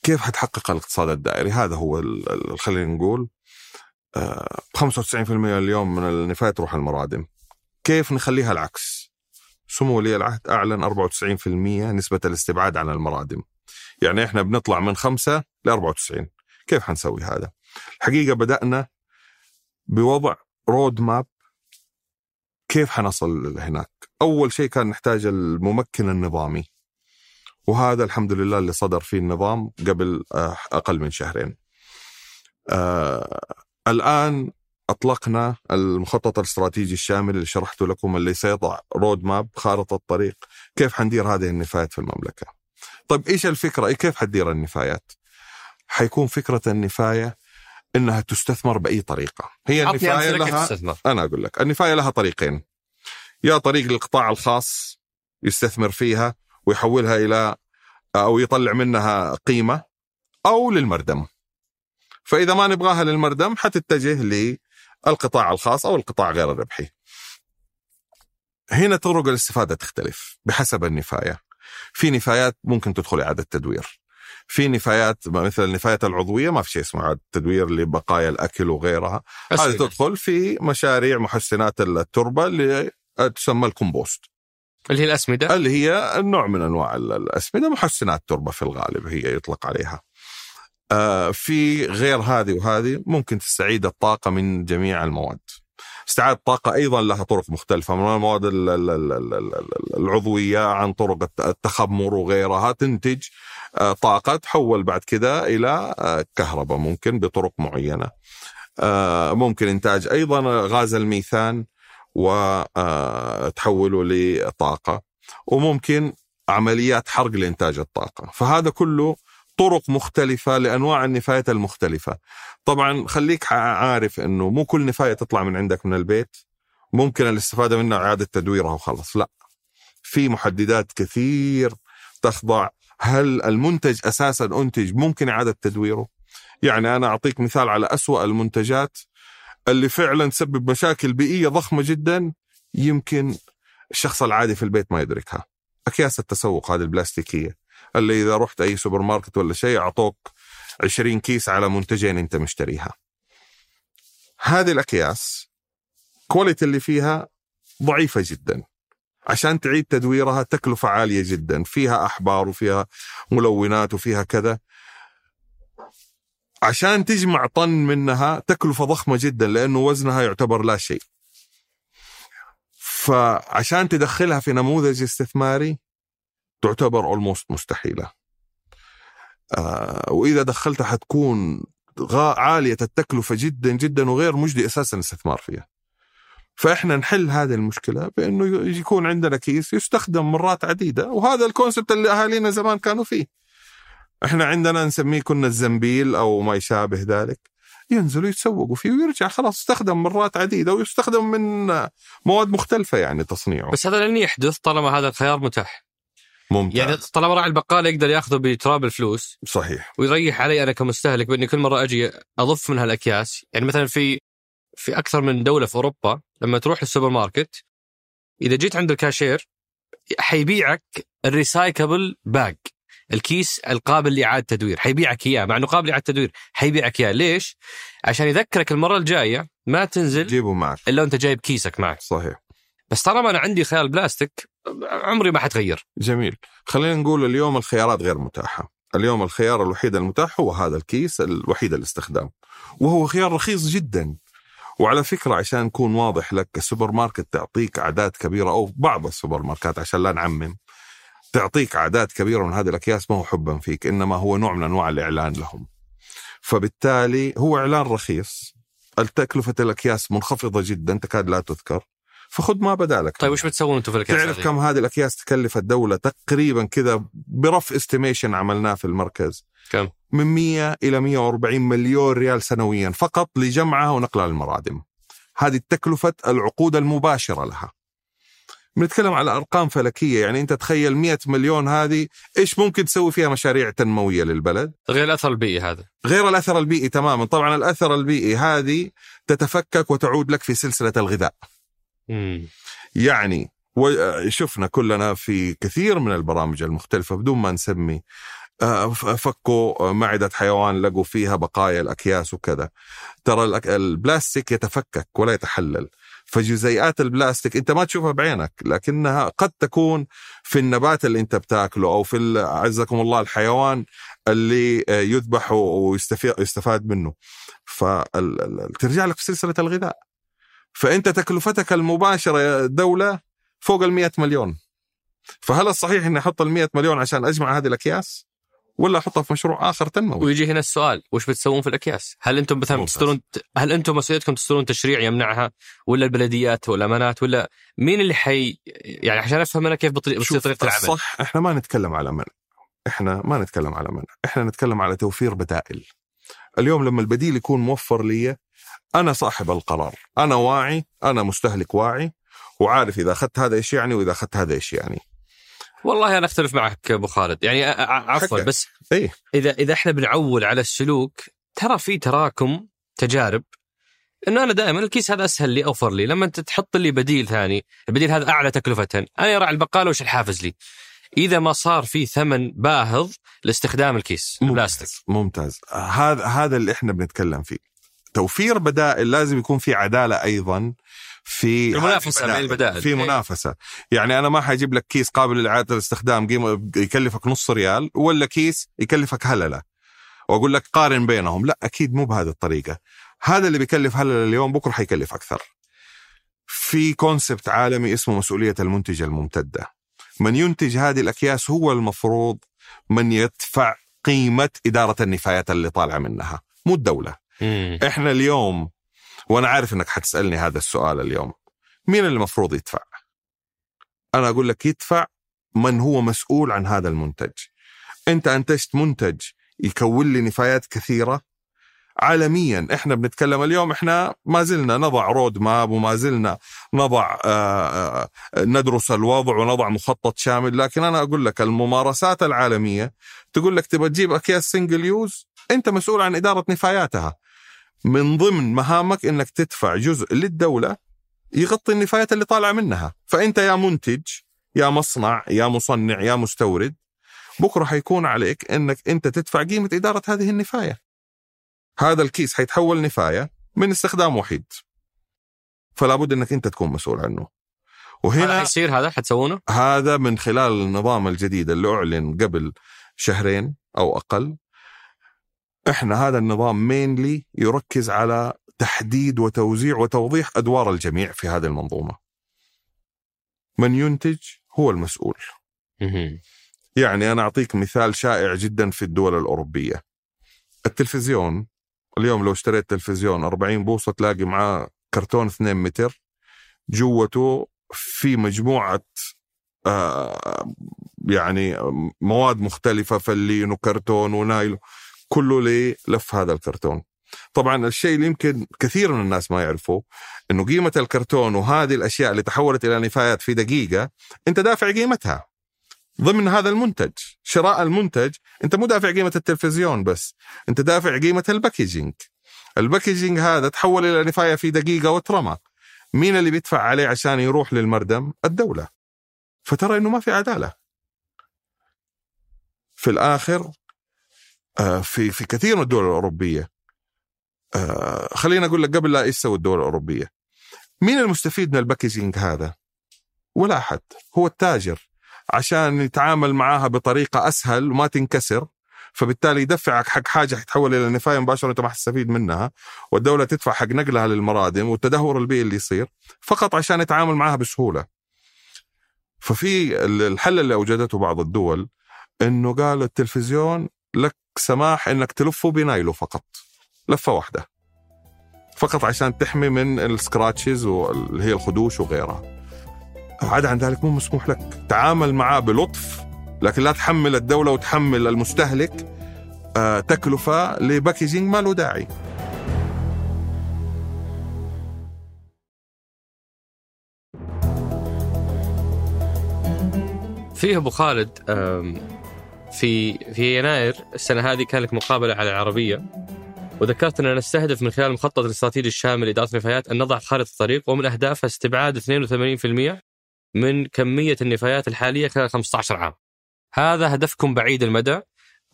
كيف حتحقق الاقتصاد الدائري؟ هذا هو خلينا نقول آه، 95% اليوم من النفايات تروح المرادم. كيف نخليها العكس؟ سمو ولي العهد أعلن 94% نسبة الاستبعاد عن المرادم. يعني إحنا بنطلع من 5 ل 94 كيف حنسوي هذا؟ الحقيقة بدأنا بوضع road map كيف حنصل هناك؟ أول شيء كان نحتاج الممكن النظامي. وهذا الحمد لله اللي صدر فيه النظام قبل آه، أقل من شهرين. آه الآن أطلقنا المخطط الاستراتيجي الشامل اللي شرحته لكم اللي سيضع road map خارطة طريق كيف حندير هذه النفايات في المملكة؟ طيب إيش الفكرة؟ إيه كيف حتدير النفايات؟ حيكون فكرة النفاية إنها تستثمر بأي طريقة. هي كيف لها تستثمر. أنا أقول لك النفاية لها طريقين. يا طريق للقطاع الخاص يستثمر فيها ويحولها إلى أو يطلع منها قيمة أو للمردم. فإذا ما نبغاها للمردم حتتجه للقطاع الخاص أو القطاع غير الربحي. هنا طرق الاستفادة تختلف بحسب النفاية. في نفايات ممكن تدخل إعادة تدوير. في نفايات مثل النفايات العضوية ما في شيء اسمه إعادة تدوير لبقايا الأكل وغيرها هذه. تدخل في مشاريع محسنات التربة اللي تسمى الكومبوست اللي هي الأسمدة اللي هي نوع من أنواع ال- الأسمدة محسنات تربة في الغالب هي يطلق عليها. آه في غير هذه وهذه ممكن تستعيد الطاقة من جميع المواد. استعادة الطاقة أيضا لها طرق مختلفة من المواد ال- ال- ال- ال- ال- العضوية عن طرق الت- التخمر وغيرها تنتج طاقة تحول بعد كده إلى آه، كهرباء ممكن بطرق معينة. آه، ممكن إنتاج أيضا غاز الميثان وتحوله لطاقة. وممكن عمليات حرق لإنتاج الطاقة. فهذا كله طرق مختلفة لأنواع النفايات المختلفة. طبعا خليك عارف أنه مو كل نفاية تطلع من عندك من البيت. ممكن الاستفادة منها إعادة تدويرها وخلص لا. في محددات كثير تخضع هل المنتج أساسا أنتج ممكن إعادة تدويره؟ يعني أنا أعطيك مثال على أسوأ المنتجات اللي فعلا تسبب مشاكل بيئية ضخمة جدا يمكن الشخص العادي في البيت ما يدركها. أكياس التسوق هذه البلاستيكية. اللي إذا رحت أي سوبر ماركت ولا شيء أعطوك 20 كيس على منتجين أنت مشتريها. هذه الأكياس quality ال اللي فيها ضعيفة جدا. عشان تعيد تدويرها تكلفة عالية جدا. فيها أحبار وفيها ملونات وفيها كذا. عشان تجمع طن منها تكلفة ضخمة جدا لأنه وزنها يعتبر لا شيء. فعشان تدخلها في نموذج استثماري تعتبر almost مستحيلة. آه وإذا دخلتها حتكون عالية التكلفة جدا جدا وغير مجدي أساسا الاستثمار فيها. فإحنا نحل هذه المشكلة بأنه ي- يكون عندنا كيس يستخدم مرات عديدة وهذا ال concept اللي أهالينا زمان كانوا فيه. إحنا عندنا نسميه كنا الزنبيل أو ما يشابه ذلك. ينزلوا يتسوقوا فيه ويرجع خلاص استخدم مرات عديدة ويستخدم من مواد مختلفة يعني تصنيعه. بس هذا لن يحدث طالما هذا الخيار متاح. ممتاز. يعني طالما راعي البقالة يقدر يأخذه بتراب الفلوس صحيح. ويريح علي أنا كمستهلك بإني كل مرة أجي أضف من هالأكياس. يعني مثلا في في أكثر من دولة في أوروبا لما تروح للسوبر ماركت إذا جيت عند الكاشير حيبيعك ال recyclable bag الكيس القابل لإعادة تدوير حيبيعك إياه مع إنه قابل لإعادة تدوير حيبيعك إياه. ليش؟ عشان يذكرك المرة الجاية ما تنزل جيبه معك. إلا وأنت جايب كيسك معك. صحيح. بس طالما أنا عندي خيار بلاستيك عمري ما حتغير. جميل. خلينا نقول اليوم الخيارات غير متاحة. اليوم الخيار الوحيد المتاح هو هذا الكيس الوحيد الاستخدام. وهو خيار رخيص جدا. وعلى فكرة عشان نكون واضح لك السوبر ماركت تعطيك أعداد كبيرة أو بعض السوبر ماركات عشان لا نعمم تعطيك أعداد كبيرة من هذه الأكياس ما هو حبا فيك إنما هو نوع من أنواع الإعلان لهم فبالتالي هو إعلان رخيص التكلفة الأكياس منخفضة جدا تكاد لا تذكر فخذ ما بدا لك طيب وش بتسوون أنتم في الأكياس تعرف هذه؟ كم هذه الأكياس تكلف الدولة تقريبا كذا rough estimation عملناه في المركز كم؟ من 100 إلى 140 مليون ريال سنويا فقط لجمعها ونقلها للمرادم. هذه تكلفه العقود المباشرة لها. بنتكلم على أرقام فلكية يعني أنت تخيل 100 مليون هذه إيش ممكن تسوي فيها مشاريع تنموية للبلد؟ غير الأثر البيئي هذا. غير الأثر البيئي تماما. طبعا الأثر البيئي هذه تتفكك وتعود لك في سلسلة الغذاء. مم. يعني شفنا كلنا في كثير من البرامج المختلفة بدون ما نسمي فكوا معدة حيوان لقوا فيها بقايا الأكياس وكذا. ترى البلاستيك يتفكك ولا يتحلل. فجزيئات البلاستيك أنت ما تشوفها بعينك لكنها قد تكون في النبات اللي أنت بتاكله أو في اعزكم الله الحيوان اللي آه، يذبح ويستفاد منه. فترجع لك في سلسلة الغذاء. فأنت تكلفتك المباشرة يا دولة فوق ال 100 مليون. فهل الصحيح إني أحط ال 100 مليون عشان أجمع هذه الأكياس؟ ولا أحطها في مشروع آخر تنموي. ويجي هنا السؤال وش بتسوون في الأكياس؟ هل أنتم مثلا. تسترون هل أنتم مسؤوليتكم تسترون تشريع يمنعها ولا البلديات والامانات ولا مين اللي حي يعني عشان أفهم أنا كيف بتصير طريقة العمل. الصح إحنا ما نتكلم على منع. إحنا ما نتكلم على منع. إحنا نتكلم على توفير بدائل. اليوم لما البديل يكون موفر لي أنا صاحب القرار. أنا واعي أنا مستهلك واعي وعارف إذا أخذت هذا إيش يعني وإذا أخذت هذا إيش يعني. والله أنا أختلف معك أبو خالد. يعني عفوا. بس إيه. اذا إذا إحنا بنعول على السلوك ترى في تراكم تجارب إنه أنا دائما الكيس هذا أسهل لي أوفر لي. لما انت تحط لي بديل ثاني البديل هذا أعلى تكلفة. أنا راعي البقالة وش الحافز لي. إذا ما صار في ثمن باهظ لاستخدام الكيس البلاستيك ممتاز. هذا هذا اللي إحنا بنتكلم فيه. توفير بدائل لازم يكون في عدالة أيضا. في المنافسة هذه بين البدائل. في إيه. منافسة. يعني أنا ما حجيب لك كيس قابل لاعاده الاستخدام قيمة يكلفك نص ريال ولا كيس يكلفك هللة. وأقول لك قارن بينهم. لا أكيد مو بهذه الطريقة. هذا اللي بيكلف هللة اليوم بكرة حيكلف أكثر. في كونسبت عالمي اسمه مسؤولية المنتج الممتدة. من ينتج هذه الأكياس هو المفروض من يدفع قيمة إدارة النفايات اللي طالعة منها. مو الدولة. مم. إحنا اليوم وأنا عارف إنك حتسألني هذا السؤال اليوم. مين اللي المفروض يدفع؟ أنا أقول لك يدفع من هو مسؤول عن هذا المنتج. أنت أنتجت منتج يكون لي نفايات كثيرة. عالميا إحنا بنتكلم اليوم إحنا ما زلنا نضع road map وما زلنا نضع آه، آه، ندرس الوضع ونضع مخطط شامل. لكن أنا أقول لك الممارسات العالمية تقول لك تبغى تجيب أكياس single use أنت مسؤول عن إدارة نفاياتها. من ضمن مهامك إنك تدفع جزء للدولة يغطي النفايات اللي طالعة منها. فأنت يا منتج يا مصنع يا مصنع يا مستورد بكرة حيكون عليك إنك أنت تدفع قيمة إدارة هذه النفاية. هذا الكيس حيتحول نفاية من استخدام وحيد. فلا بد إنك أنت تكون مسؤول عنه. هذا وهنا حيصير هذا حتسوونه؟ هذا من خلال النظام الجديد اللي أعلن قبل شهرين أو أقل. إحنا هذا النظام مينلي يركز على تحديد وتوزيع وتوضيح أدوار الجميع في هذه المنظومة. من ينتج هو المسؤول. يعني أنا أعطيك مثال شائع جدا في الدول الأوروبية. التلفزيون اليوم لو اشتريت تلفزيون 40 بوصة تلاقي معاه كرتون 2 متر جوته في مجموعة آه يعني مواد مختلفة فلين وكرتون ونايل كله للف هذا الكرتون. طبعا الشيء اللي يمكن كثير من الناس ما يعرفوه إنه قيمة الكرتون وهذه الأشياء اللي تحولت إلى نفايات في دقيقة أنت دافع قيمتها. ضمن هذا المنتج شراء المنتج أنت مو دافع قيمة التلفزيون بس أنت دافع قيمة ال packaging ال packaging هذا تحول إلى نفاية في دقيقة واترمى مين اللي بيدفع عليه عشان يروح للمردم؟ الدولة. فترى إنه ما في عدالة. في الآخر في في كثير من الدول الأوروبية. آه، خلينا أقول لك قبل لا إيش سوى الدول الأوروبية. مين المستفيد من الباكجينج هذا؟ ولا أحد. هو التاجر. عشان يتعامل معاها بطريقة أسهل وما تنكسر فبالتالي يدفعك حق حاجة حتحول إلى نفاية مباشرة وانت ما حتستفيد منها والدولة تدفع حق نقلها للمرادم والتدهور البيئي اللي يصير فقط عشان يتعامل معاها بسهولة. ففي الحل اللي أوجدته بعض الدول إنه قال التلفزيون لك سماح إنك تلفه بنايلة فقط لفة واحدة. فقط عشان تحمي من ال scratches واللي هي الخدوش وغيرها. عدا عن ذلك مو مسموح لك تعامل معاه بلطف لكن لا تحمل الدولة وتحمل المستهلك آه، تكلفة ل packaging ما له داعي فيه أبو خالد في في يناير السنة هذه كان لك مقابلة على العربية وذكرت أننا نستهدف من خلال المخطط الاستراتيجي الشامل لإدارة النفايات أن نضع خارطة طريق ومن أهدافها استبعاد 82% من كمية النفايات الحالية خلال 15 عام. هذا هدفكم بعيد المدى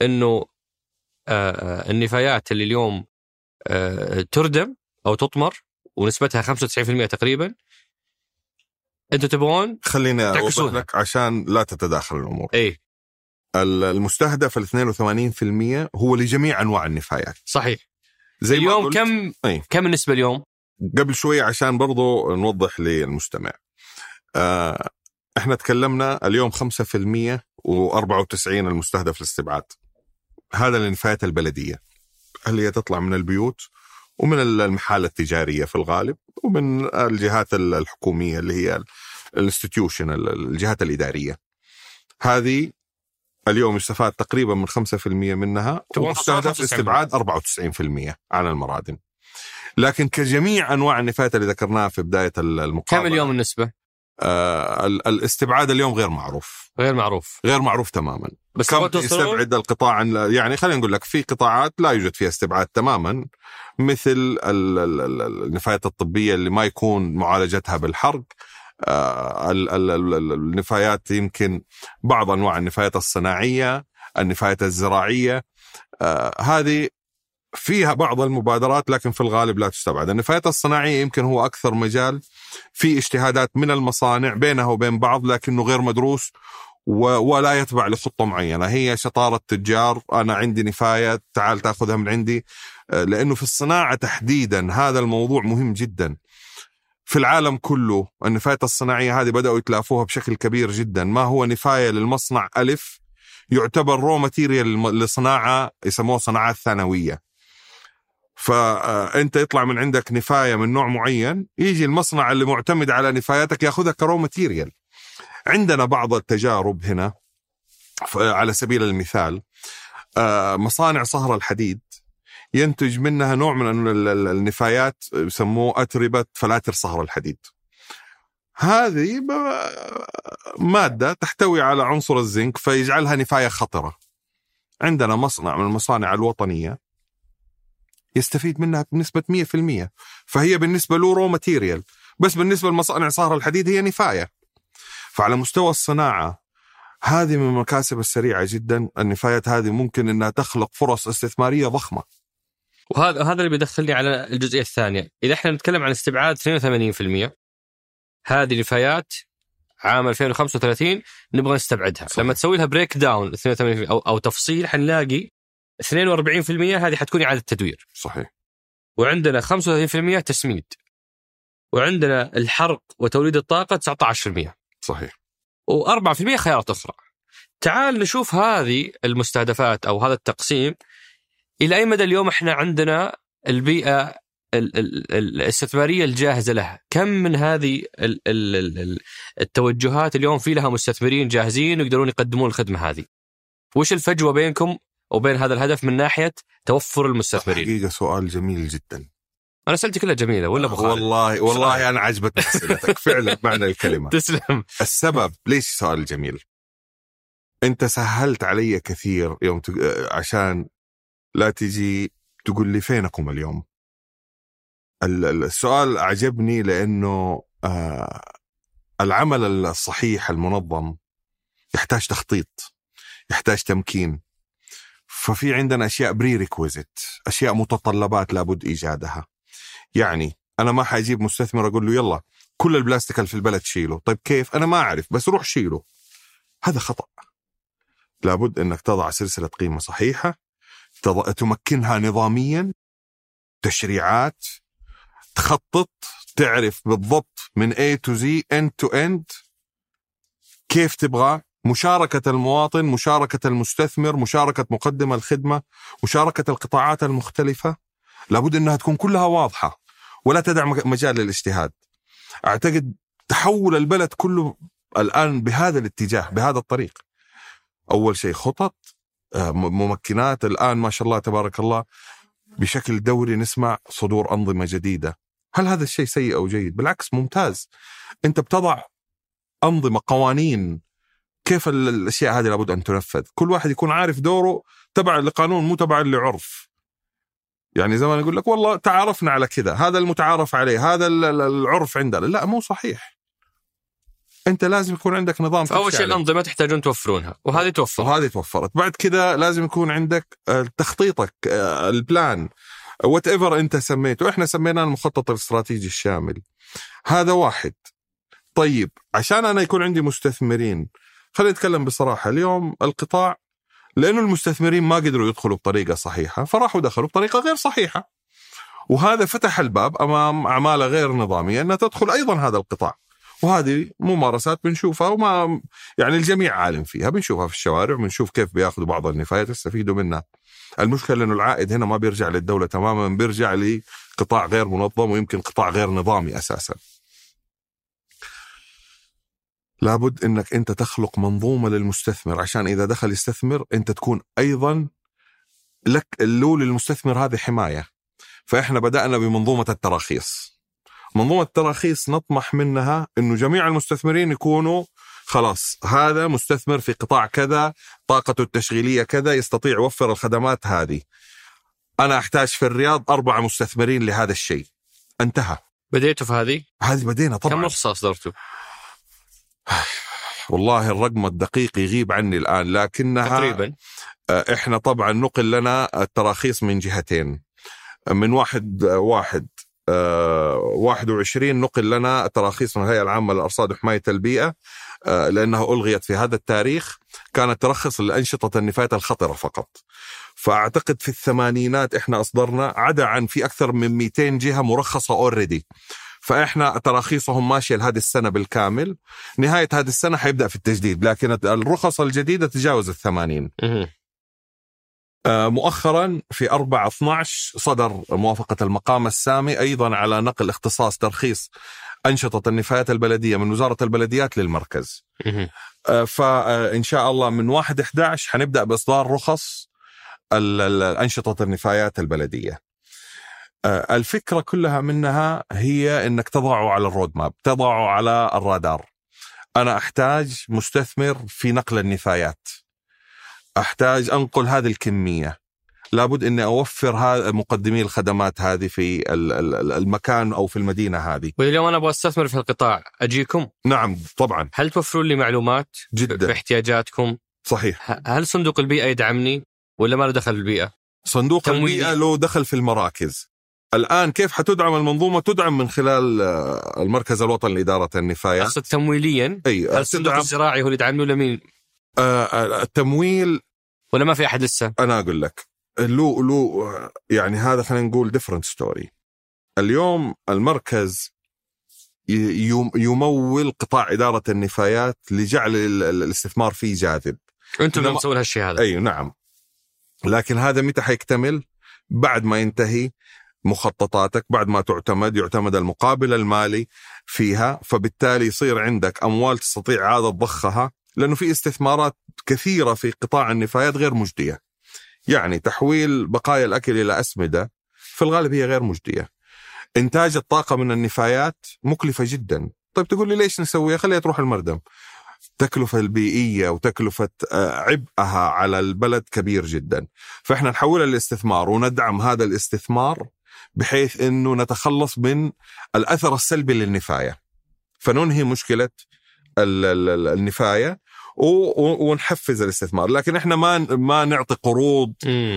إنه آه، آه، النفايات اللي اليوم آه، تردم أو تطمر ونسبتها 95% تقريبا أنتم تبغون خليني أوضح. لك عشان لا تتداخل الأمور اي ال- المستهدف ال 82% هو لجميع أنواع النفايات. صحيح. زي ما اليوم قلت كم أي. كم النسبة اليوم؟ قبل شوي عشان برضو نوضح للمستمع. آه إحنا تكلمنا اليوم 5% و94 المستهدف الاستبعاد هذا النفايات البلدية. اللي هي تطلع من البيوت ومن المحال التجارية في الغالب ومن الجهات الحكومية اللي هي الانستتيوشن الجهات الإدارية. هذه اليوم يستفاد تقريبا من 5% منها ومستهدف 95%. الاستبعاد 94% عن المرادم لكن كجميع أنواع النفايات اللي ذكرناها في بداية المقابلة كم اليوم النسبة؟ آه ال- الاستبعاد اليوم غير معروف. غير معروف. غير معروف تماما. بس كم يستبعد القطاع عن- يعني خلينا نقول لك في قطاعات لا يوجد فيها استبعاد تماما مثل ال- ال- ال- ال- النفايات الطبية اللي ما يكون معالجتها بالحرق آه، ال- ال- ال- ال- النفايات يمكن بعض أنواع النفايات الصناعية النفايات الزراعية آه، هذه فيها بعض المبادرات لكن في الغالب لا تستبعد. النفايات الصناعية يمكن هو أكثر مجال في اجتهادات من المصانع بينها وبين بعض لكنه غير مدروس ولا يتبع لخطة معينة. هي شطارة تجار أنا عندي نفاية تعال تأخذها من عندي. آه، لأنه في الصناعة تحديدا هذا الموضوع مهم جدا. في العالم كله النفايات الصناعية هذه بدأوا يتلافوها بشكل كبير جدا. ما هو نفاية للمصنع ألف يعتبر raw material لصناعة يسموها صناعات ثانوية. فانت يطلع من عندك نفاية من نوع معين يجي المصنع اللي معتمد على نفاياتك ياخذها ك raw material عندنا بعض التجارب هنا على سبيل المثال آه، مصانع صهر الحديد. ينتج منها نوع من ال- ال- النفايات يسموه أتربة فلاتر صهر الحديد. هذه مادة تحتوي على عنصر الزنك فيجعلها نفاية خطرة. عندنا مصنع من المصانع الوطنية يستفيد منها بنسبة 100% فهي بالنسبة له raw material بس بالنسبة لمصانع صهر الحديد هي نفاية. فعلى مستوى الصناعة هذه من المكاسب السريعة جدا النفايات هذه ممكن أنها تخلق فرص استثمارية ضخمة. وهذا هذا اللي بيدخلني على الجزئية الثانية، إذا إحنا نتكلم عن استبعاد 82% هذه نفايات عام 2035 نبغى نستبعدها، صحيح. لما تسوي لها breakdown 82% أو أو تفصيل حنلاقي 42% هذه حتكون إعادة تدوير، صحيح وعندنا 35% تسميد. وعندنا الحرق وتوليد الطاقة 19%. صحيح و4% خيارات أخرى. تعال نشوف هذه المستهدفات أو هذا التقسيم إلى أي مدى اليوم إحنا عندنا البيئة ال- ال- ال- الاستثمارية الجاهزة لها، كم من هذه ال- ال- ال- ال- التوجهات اليوم في لها مستثمرين جاهزين ويقدرون يقدمون الخدمة هذه؟ وش الفجوة بينكم وبين هذا الهدف من ناحية توفر المستثمرين؟ حقيقة سؤال جميل جدا. أنا اسئلتي كلها جميلة ولا ابو؟ والله والله أنا عجبتني أسئلتك. فعلا معنى الكلمة. تسلم. السبب ليش سؤال جميل؟ أنت سهلت علي كثير يوم تق... عشان لا تجي تقول لي فينكم اليوم؟ ال- ال- السؤال أعجبني لأنه آه العمل الصحيح المنظم يحتاج تخطيط يحتاج تمكين. ففي عندنا أشياء prerequisite أشياء متطلبات لابد إيجادها. يعني أنا ما حأجيب مستثمر أقول له يلا كل البلاستيك اللي في البلد شيله طيب كيف؟ أنا ما أعرف بس روح شيله. هذا خطأ. لابد إنك تضع سلسلة قيمة صحيحة تض... تمكنها نظاميا تشريعات تخطط تعرف بالضبط من A to Z end to end كيف تبغى مشاركة المواطن مشاركة المستثمر مشاركة مقدم الخدمة مشاركة القطاعات المختلفة. لابد أنها تكون كلها واضحة ولا تدع مجال للاجتهاد. أعتقد تحول البلد كله الآن بهذا الاتجاه بهذا الطريق. أول شيء خطط ممكنات الآن ما شاء الله تبارك الله بشكل دوري نسمع صدور أنظمة جديدة. هل هذا الشيء سيء أو جيد؟ بالعكس ممتاز. أنت بتضع أنظمة قوانين كيف ال- الأشياء هذه لابد أن تنفذ. كل واحد يكون عارف دوره تبع لقانون مو تبع لعرف يعني زمان يقول لك والله تعارفنا على كذا هذا المتعارف عليه هذا ال- ال- العرف عندنا. لا مو صحيح. أنت لازم يكون عندك نظام أول شيء الأنظمة تحتاجون توفرونها وهذه توفر وهذه توفرت. بعد كذا لازم يكون عندك آه، تخطيطك آه، البلان وات ايفر أنت سميته. إحنا سميناه المخطط الاستراتيجي الشامل. هذا واحد. طيب عشان أنا يكون عندي مستثمرين خلينا نتكلم بصراحة. اليوم القطاع لأنه المستثمرين ما قدروا يدخلوا بطريقة صحيحة فراحوا دخلوا بطريقة غير صحيحة. وهذا فتح الباب أمام أعمال غير نظامية أنها تدخل أيضا هذا القطاع. وهذه ممارسات بنشوفها وما يعني الجميع عالم فيها بنشوفها في الشوارع بنشوف كيف بياخذوا بعض النفايات يستفيدوا منها. المشكلة إنه العائد هنا ما بيرجع للدولة تماما بيرجع لقطاع غير منظم ويمكن قطاع غير نظامي أساسا. لابد إنك أنت تخلق منظومة للمستثمر عشان إذا دخل يستثمر أنت تكون أيضا لك له للمستثمر هذه حماية. فإحنا بدأنا بمنظومة التراخيص. منظومه التراخيص نطمح منها إنه جميع المستثمرين يكونوا خلاص هذا مستثمر في قطاع كذا طاقته التشغيلية كذا يستطيع يوفر الخدمات هذه. أنا أحتاج في الرياض أربعة مستثمرين لهذا الشيء. انتهى. بديتوا في هذه؟ هذه بدينا طبعا. كم رخصة أصدرتوا؟ والله الرقم الدقيق يغيب عني الآن لكنها تقريبا. آه، إحنا طبعا نقل لنا التراخيص من جهتين. من واحد واحد. آه 21 نقل لنا تراخيص من الهيئة العامة للأرصاد وحماية البيئة آه لأنها ألغيت في هذا التاريخ كانت ترخص لأنشطة النفايات الخطرة فقط. فأعتقد في الثمانينات إحنا أصدرنا عدا عن في أكثر من 200 جهة مرخصة اوريدي. فإحنا تراخيصهم ماشية لهذه السنة بالكامل نهاية هذه السنة حيبدأ في التجديد لكن الرخص الجديدة تجاوز الثمانين آه، مؤخرا في 4 12 صدر موافقة المقام السامي أيضا على نقل اختصاص ترخيص أنشطة النفايات البلدية من وزارة البلديات للمركز. آه، فإن شاء الله من 1 11 حنبدأ بإصدار رخص أنشطة النفايات البلدية. آه، الفكرة كلها منها هي أنك تضعه على الرود ماب تضعه على الرادار. أنا أحتاج مستثمر في نقل النفايات. أحتاج أنقل هذه الكمية لابد إني أوفر مقدمي الخدمات هذه في المكان أو في المدينة هذه. واليوم أنا أبغى أستثمر في القطاع أجيكم؟ نعم طبعا. هل توفرون لي معلومات جدا باحتياجاتكم؟ صحيح. هل صندوق البيئة يدعمني ولا ما له دخل بالبيئه؟ صندوق تمويلي. البيئة له دخل في المراكز. الآن كيف حتدعم المنظومة؟ تدعم من خلال آه، المركز الوطني لإدارة النفايه. أقصد تمويليا؟ أي هل الصندوق الزراعي هو اللي يدعمني ولا مين؟ التمويل ولا ما في أحد لسه؟ أنا أقول لك. له له يعني هذا خلينا نقول different story اليوم المركز يمول قطاع إدارة النفايات لجعل الاستثمار فيه جاذب. أنتم اللي تسوون هالشيء هذا. أي نعم. لكن هذا متى حيكتمل؟ بعد ما ينتهي مخططاتك بعد ما تعتمد يعتمد المقابل المالي فيها فبالتالي يصير عندك أموال تستطيع عادة ضخها لأنه في استثمارات كثيرة في قطاع النفايات غير مجدية. يعني تحويل بقايا الأكل إلى أسمدة في الغالب هي غير مجدية. إنتاج الطاقة من النفايات مكلفة جدا. طيب تقول لي ليش نسويها؟ خليها تروح المردم. التكلفة البيئية وتكلفة آه، عبئها على البلد كبير جدا فإحنا نحولها للاستثمار وندعم هذا الاستثمار بحيث أنه نتخلص من الأثر السلبي للنفاية فننهي مشكلة النفاية ونحفز الاستثمار. لكن إحنا ما ما نعطي قروض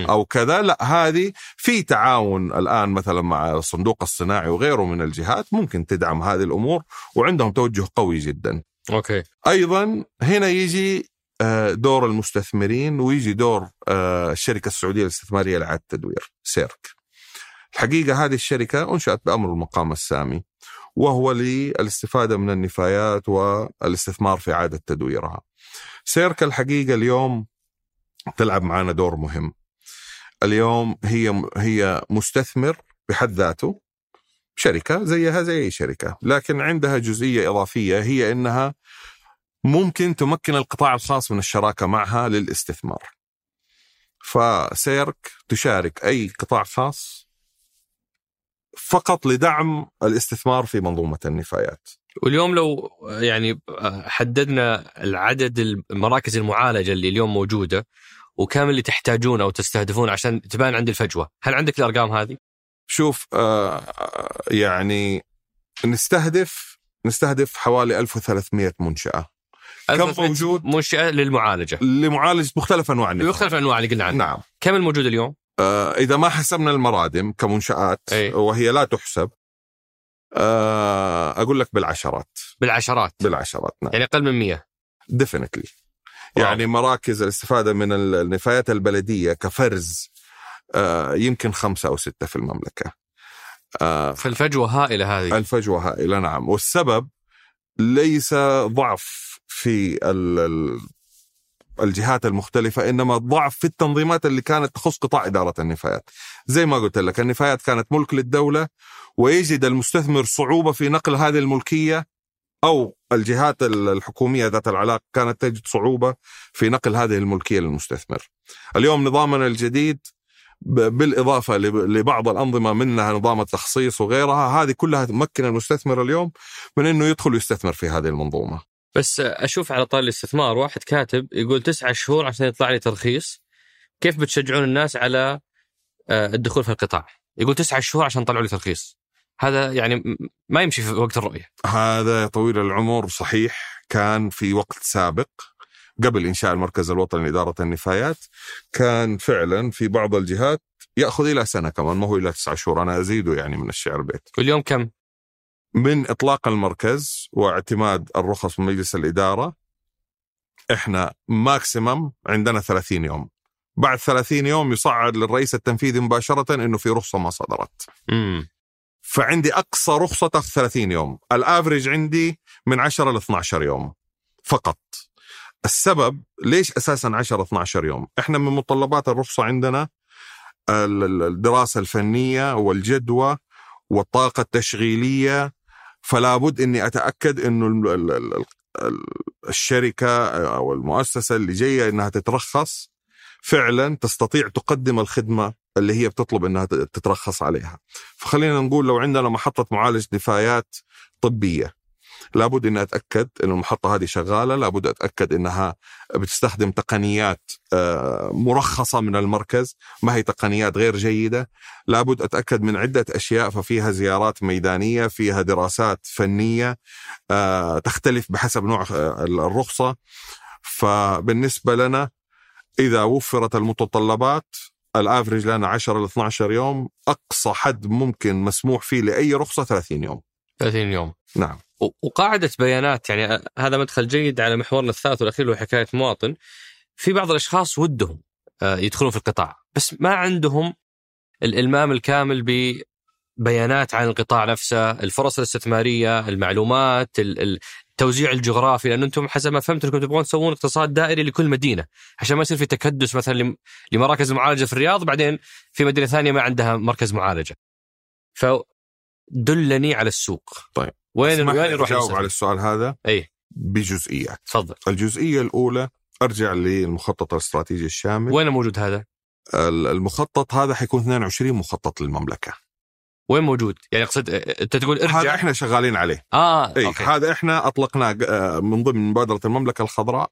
أو كذا. لا هذه في تعاون الآن مثلا مع الصندوق الصناعي وغيره من الجهات ممكن تدعم هذه الأمور وعندهم توجه قوي جدا. أوكي. أيضا هنا يجي آه، دور المستثمرين ويجي دور آه، الشركة السعودية الاستثماريه لإعادة التدوير سيرك. الحقيقة هذه الشركة أنشأت بأمر المقام السامي. وهو للاستفادة من النفايات والاستثمار في اعاده تدويرها. سيركا الحقيقة اليوم تلعب معنا دور مهم. اليوم هي هي مستثمر بحد ذاته شركة زيها زي أي شركة، لكن عندها جزئية إضافية هي إنها ممكن تمكن القطاع الخاص من الشراكة معها للاستثمار. فسيرك تشارك أي قطاع خاص فقط لدعم الاستثمار في منظومة النفايات. واليوم لو يعني حددنا العدد المراكز المعالجة اللي اليوم موجودة وكم اللي تحتاجونه أو تستهدفون عشان تبان عندي الفجوة، هل عندك الأرقام هذه؟ شوف آه يعني نستهدف نستهدف حوالي 1300 منشأة كم موجود منشأة للمعالجة لمعالجه مختلف أنواع النفايات بمختلف الانواع اللي قلنا عنها نعم كم الموجود اليوم؟ آه إذا ما حسبنا المرادم كمنشآت أي. وهي لا تحسب آه أقول لك بالعشرات. بالعشرات. بالعشرات نعم. يعني أقل من 100 ديفنتلي. يعني مراكز الاستفادة من النفايات البلدية كفرز آه يمكن خمسة أو ستة في المملكة. آه فالفجوة هائلة هذه. الفجوة هائلة نعم. والسبب ليس ضعف في الجهات المختلفة إنما ضعف في التنظيمات اللي كانت تخص قطاع إدارة النفايات. زي ما قلت لك النفايات كانت ملك للدولة ويجد المستثمر صعوبة في نقل هذه الملكية أو الجهات ال- الحكومية ذات العلاقة كانت تجد صعوبة في نقل هذه الملكية للمستثمر. اليوم نظامنا الجديد بالإضافة لب- لبعض الأنظمة منها نظام التخصيص وغيرها هذه كلها تمكن المستثمر اليوم من أنه يدخل ويستثمر في هذه المنظومة. بس أشوف على طار الاستثمار واحد كاتب يقول تسعة شهور عشان يطلع لي ترخيص. كيف بتشجعون الناس على آه، الدخول في القطاع؟ يقول تسعة شهور عشان طلعوا لي ترخيص. هذا يعني ما يمشي في وقت الرؤية. هذا يا طويل العمر صحيح. كان في وقت سابق قبل إنشاء المركز الوطني لإدارة النفايات كان فعلا في بعض الجهات يأخذ إلى سنة كمان ما هو إلى تسعة شهور. أنا أزيده يعني من الشعر بيت. واليوم كم؟ من إطلاق المركز واعتماد الرخص من مجلس الإدارة إحنا ماكسيمم عندنا 30 يوم بعد 30 يوم يصعد للرئيس التنفيذي مباشرة إنه في رخصة ما صدرت امم فعندي أقصى رخصة تاخذ 30 يوم، الافرج عندي من 10 ل 12 يوم فقط. السبب ليش أساسا 10 12 يوم؟ إحنا من متطلبات الرخصة عندنا ال- ال- الدراسة الفنية والجدوى والطاقة التشغيلية فلا بد إني أتأكد إنه ال- ال- ال- ال- الشركة أو المؤسسة اللي جاية إنها تترخص فعلا تستطيع تقدم الخدمة اللي هي بتطلب إنها تترخص عليها. فخلينا نقول لو عندنا محطة معالج نفايات طبية لابد إني أتأكد ان المحطة هذه شغالة، لابد أتأكد إنها بتستخدم تقنيات آه، مرخصة من المركز، ما هي تقنيات غير جيدة، لابد أتأكد من عدة أشياء ففيها زيارات ميدانية، فيها دراسات فنية آه، تختلف بحسب نوع آه، الرخصة. فبالنسبة لنا إذا وفرت المتطلبات الافرج لنا 10 ل 12 يوم أقصى حد ممكن مسموح فيه لأي رخصة 30 يوم. 30 يوم. نعم. وقاعدة بيانات يعني هذا مدخل جيد على محورنا الثالث والأخير هو حكاية مواطن. في بعض الأشخاص ودهم آه، يدخلون في القطاع بس ما عندهم الإلمام الكامل ببيانات عن القطاع نفسه الفرص الاستثمارية المعلومات ال- ال- التوزيع الجغرافي لأن أنتم حسب ما فهمت أنكم تبغون تسوون اقتصاد دائري لكل مدينة عشان ما يصير في تكدس مثلا لم- لمراكز المعالجة في الرياض بعدين في مدينة ثانية ما عندها مركز معالجة. فدلني على السوق. طيب. وين وين يروح أجاوب؟ على السؤال هذا إي. بجزئيات. تفضل. الجزئية الأولى أرجع للمخطط الاستراتيجي الشامل. وين موجود هذا؟ ال- المخطط هذا حيكون 22 مخطط للمملكة. وين موجود؟ يعني أقصد أنت تقول هذا ارجع إحنا شغالين عليه. آه إي أوكي. هذا إحنا أطلقناه آه، من ضمن مبادرة المملكة الخضراء.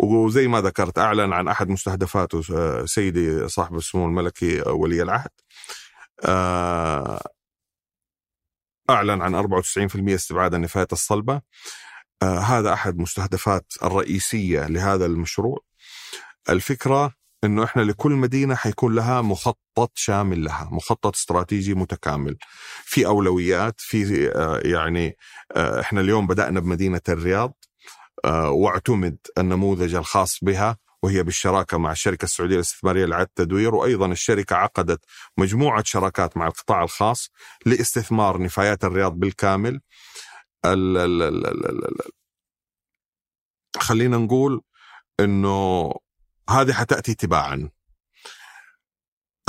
وزي ما ذكرت أعلن عن أحد مستهدفاته آه، سيدي صاحب السمو الملكي ولي العهد. آه، أعلن عن 94% استبعاد النفايات الصلبة. آه، هذا أحد مستهدفات الرئيسية لهذا المشروع. الفكرة إنه إحنا لكل مدينة حيكون لها مخطط شامل لها مخطط استراتيجي متكامل. في أولويات في آه، يعني آه، إحنا اليوم بدأنا بمدينة الرياض. واعتمد النموذج الخاص بها وهي بالشراكة مع الشركة السعودية الاستثماريه لإعادة التدوير وأيضا الشركة عقدت مجموعة شراكات مع القطاع الخاص لاستثمار نفايات الرياض بالكامل. ال ال ال ال ال ال خلينا نقول إنه هذه حتأتي تباعا.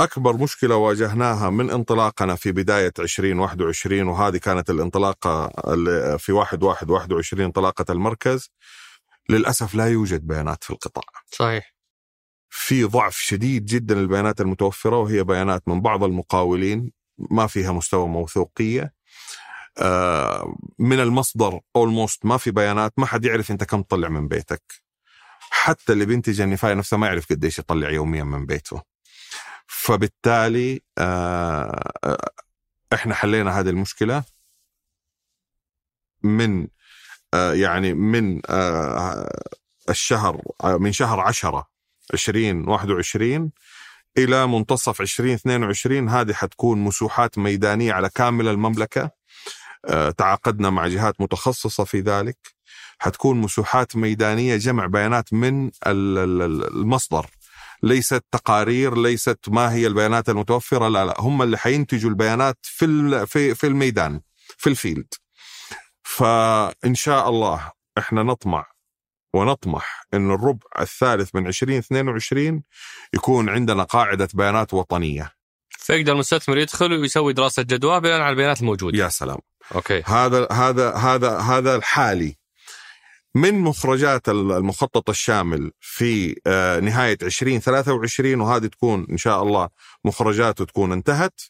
أكبر مشكلة واجهناها من انطلاقنا في بداية 2021 وهذه كانت الانطلاقة في 1 1 21 انطلاقة المركز. للأسف لا يوجد بيانات في القطاع. صحيح. في ضعف شديد جدا للبيانات المتوفرة وهي بيانات من بعض المقاولين ما فيها مستوى موثوقية. آه، من المصدر اولموست ما في بيانات ما حد يعرف أنت كم تطلع من بيتك. حتى اللي بينتج النفاية نفسه ما يعرف قديش يطلع يوميا من بيته. فبالتالي آه، آه، إحنا حلينا هذه المشكلة من يعني من آه، الشهر آه، من شهر 10 2021 إلى منتصف 2022 هذه حتكون مسوحات ميدانية على كامل المملكة. تعاقدنا مع جهات متخصصة في ذلك. حتكون مسوحات ميدانية جمع بيانات من المصدر. ليست تقارير ليست ما هي البيانات المتوفرة لا لا هم اللي حينتجوا البيانات في في في الميدان في الفيلد. فإن شاء الله إحنا نطمع ونطمح إن الربع الثالث من 2022 يكون عندنا قاعدة بيانات وطنية. فيقدر المستثمر يدخل ويسوي دراسة جدوى بناء على البيانات الموجودة. يا سلام. أوكي. هذا هذا هذا هذا الحالي. من مخرجات المخطط الشامل في آه، نهاية 2023 وهذه تكون إن شاء الله مخرجاته تكون انتهت.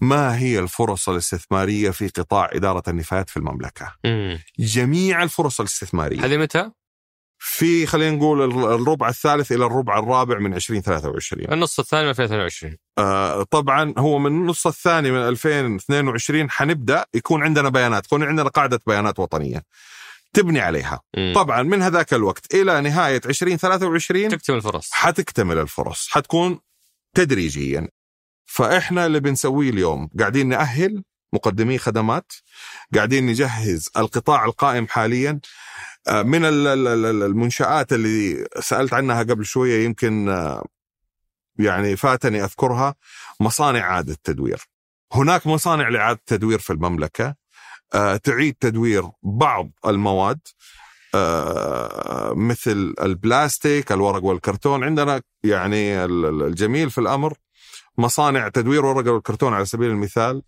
ما هي الفرص الاستثمارية في قطاع إدارة النفايات في المملكة؟ مم. جميع الفرص الاستثمارية. هذه متى؟ في خلينا نقول الربع الثالث إلى الربع الرابع من 2023 النص الثاني من 2022 آه طبعا هو من النص الثاني من 2022 حنبدأ يكون عندنا بيانات يكون عندنا قاعدة بيانات وطنية تبني عليها. مم. طبعا من هذاك الوقت إلى نهاية 2023 تكتمل الفرص. حتكتمل الفرص حتكون تدريجيا. فإحنا اللي بنسويه اليوم. قاعدين نأهل مقدمي خدمات قاعدين نجهز القطاع القائم حاليا. آه، من المنشآت اللي سألت عنها قبل شوية يمكن آه، يعني فاتني أذكرها مصانع إعادة تدوير. هناك مصانع لإعادة تدوير في المملكة. آه، تعيد تدوير بعض المواد مثل البلاستيك الورق والكرتون. عندنا يعني الجميل في الأمر مصانع تدوير ورق والكرتون على سبيل المثال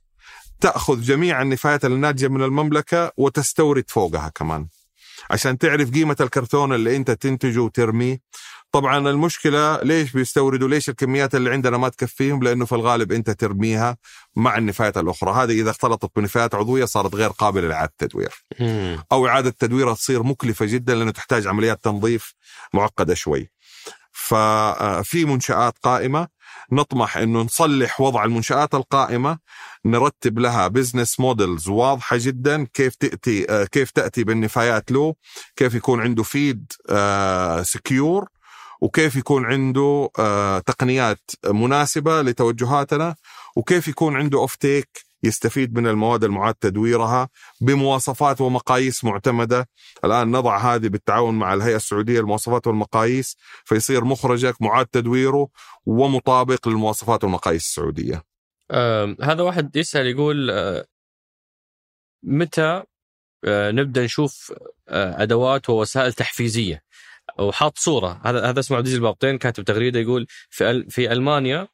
تأخذ جميع النفايات الناتجة من المملكة وتستورد فوقها كمان. عشان تعرف قيمة الكرتون اللي أنت تنتجه وترميه. طبعا المشكلة ليش بيستوردوا ليش الكميات اللي عندنا ما تكفيهم؟ لأنه في الغالب أنت ترميها مع النفايات الأخرى. هذه إذا اختلطت بنفايات عضوية صارت غير قابلة لإعادة تدوير. أو إعادة تدويرها تصير مكلفة جدا لأنه تحتاج عمليات تنظيف معقدة شوي. ففي منشآت قائمة. نطمح إنه نصلح وضع المنشآت القائمة نرتب لها business models واضحة جدا كيف تأتي كيف تأتي بالنفايات له كيف يكون عنده feed secure وكيف يكون عنده آه، تقنيات مناسبة لتوجهاتنا وكيف يكون عنده off-take يستفيد من المواد المعاد تدويرها بمواصفات ومقاييس معتمدة. الآن نضع هذه بالتعاون مع الهيئة السعودية للمواصفات والمقاييس فيصير مخرجك معاد تدويره ومطابق للمواصفات والمقاييس السعودية. آه هذا واحد يسأل يقول آه متى آه نبدأ نشوف آه أدوات ووسائل تحفيزية؟ وحاط صورة. هذا هذا اسمه عبد العزيز البابطين كاتب تغريدة يقول في في ألمانيا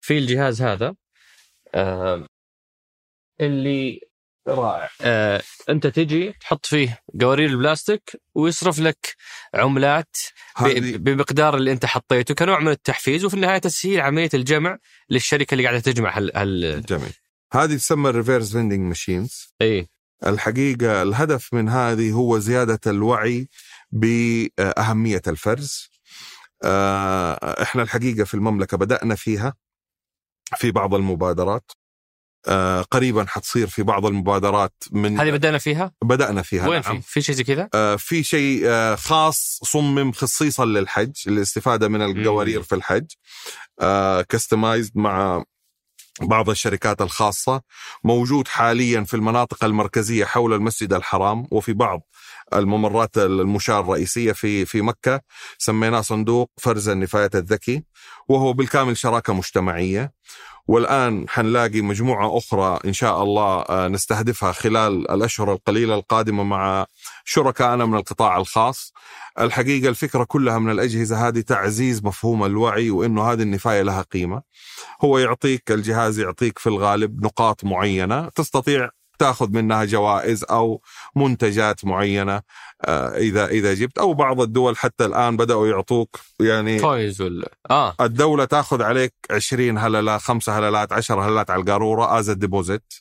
في الجهاز هذا آه اللي رائع. آه انت تجي تحط فيه قوارير البلاستيك ويصرف لك عملات بمقدار اللي انت حطيته كنوع من التحفيز وفي النهاية تسهيل عملية الجمع للشركة اللي قاعدة تجمع هال, هال... جميل. هذه تسمى ال reverse vending machines إي. الحقيقة الهدف من هذه هو زيادة الوعي بأهمية الفرز. آه، إحنا الحقيقة في المملكة بدأنا فيها في بعض المبادرات. آه قريبا حتصير في بعض المبادرات من هذه بدأنا فيها؟ بدأنا فيها وين نعم. في؟ في شيء زي كذا؟ آه في شيء آه خاص صمم خصيصا للحج للاستفادة من القوارير في الحج آه كستمايزد مع بعض الشركات الخاصة موجود حاليا في المناطق المركزية حول المسجد الحرام وفي بعض الممرات المشاة الرئيسية في في مكة سميناه صندوق فرز النفايات الذكي وهو بالكامل شراكة مجتمعية. والآن حنلاقي مجموعة أخرى إن شاء الله آه، نستهدفها خلال الأشهر القليلة القادمة مع شركائنا من القطاع الخاص. الحقيقة الفكرة كلها من الأجهزة هذه تعزيز مفهوم الوعي وأنه هذه النفاية لها قيمة. هو يعطيك الجهاز يعطيك في الغالب نقاط معينة تستطيع تاخذ منها جوائز أو منتجات معينة آه، إذا إذا جبت أو بعض الدول حتى الآن بدأوا يعطوك يعني فايز ولا؟ آه. الدولة تاخذ عليك 20 هلله خمسة هللات 10 هللات على القارورة as deposit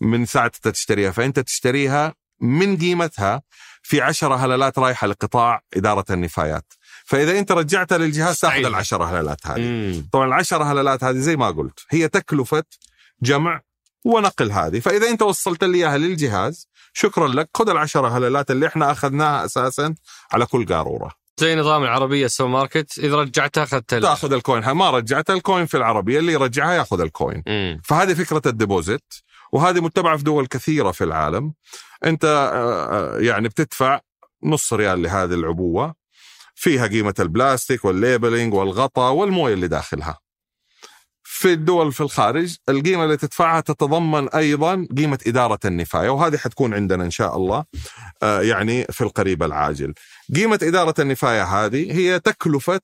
من ساعة أنت تشتريها. فأنت تشتريها من قيمتها في 10 هللات رايحة لقطاع إدارة النفايات. فإذا أنت رجعتها للجهاز تاخذ العشرة هللات هذه. طبعا العشرة هللات هذه زي ما قلت هي تكلفة جمع ونقل هذه. فإذا أنت وصلت لي إياها للجهاز شكرا لك. خذ العشرة هللات اللي إحنا أخذناها أساسا على كل قارورة. زي نظام العربية السوبر ماركت إذا رجعتها اخذت ال... تأخذ ال coin. ما رجعت ال coin في العربية. اللي يرجعها يأخذ ال coin. مم. فهذه فكرة ال deposit وهذه متبعة في دول كثيرة في العالم. أنت آه، آه، يعني بتدفع نص ريال لهذه العبوة. فيها قيمة البلاستيك وال labeling والغطاء والموية اللي داخلها. في الدول في الخارج القيمة اللي تدفعها تتضمن أيضا قيمة إدارة النفاية وهذه حتكون عندنا إن شاء الله آه، يعني في القريب العاجل. قيمة إدارة النفاية هذه هي تكلفة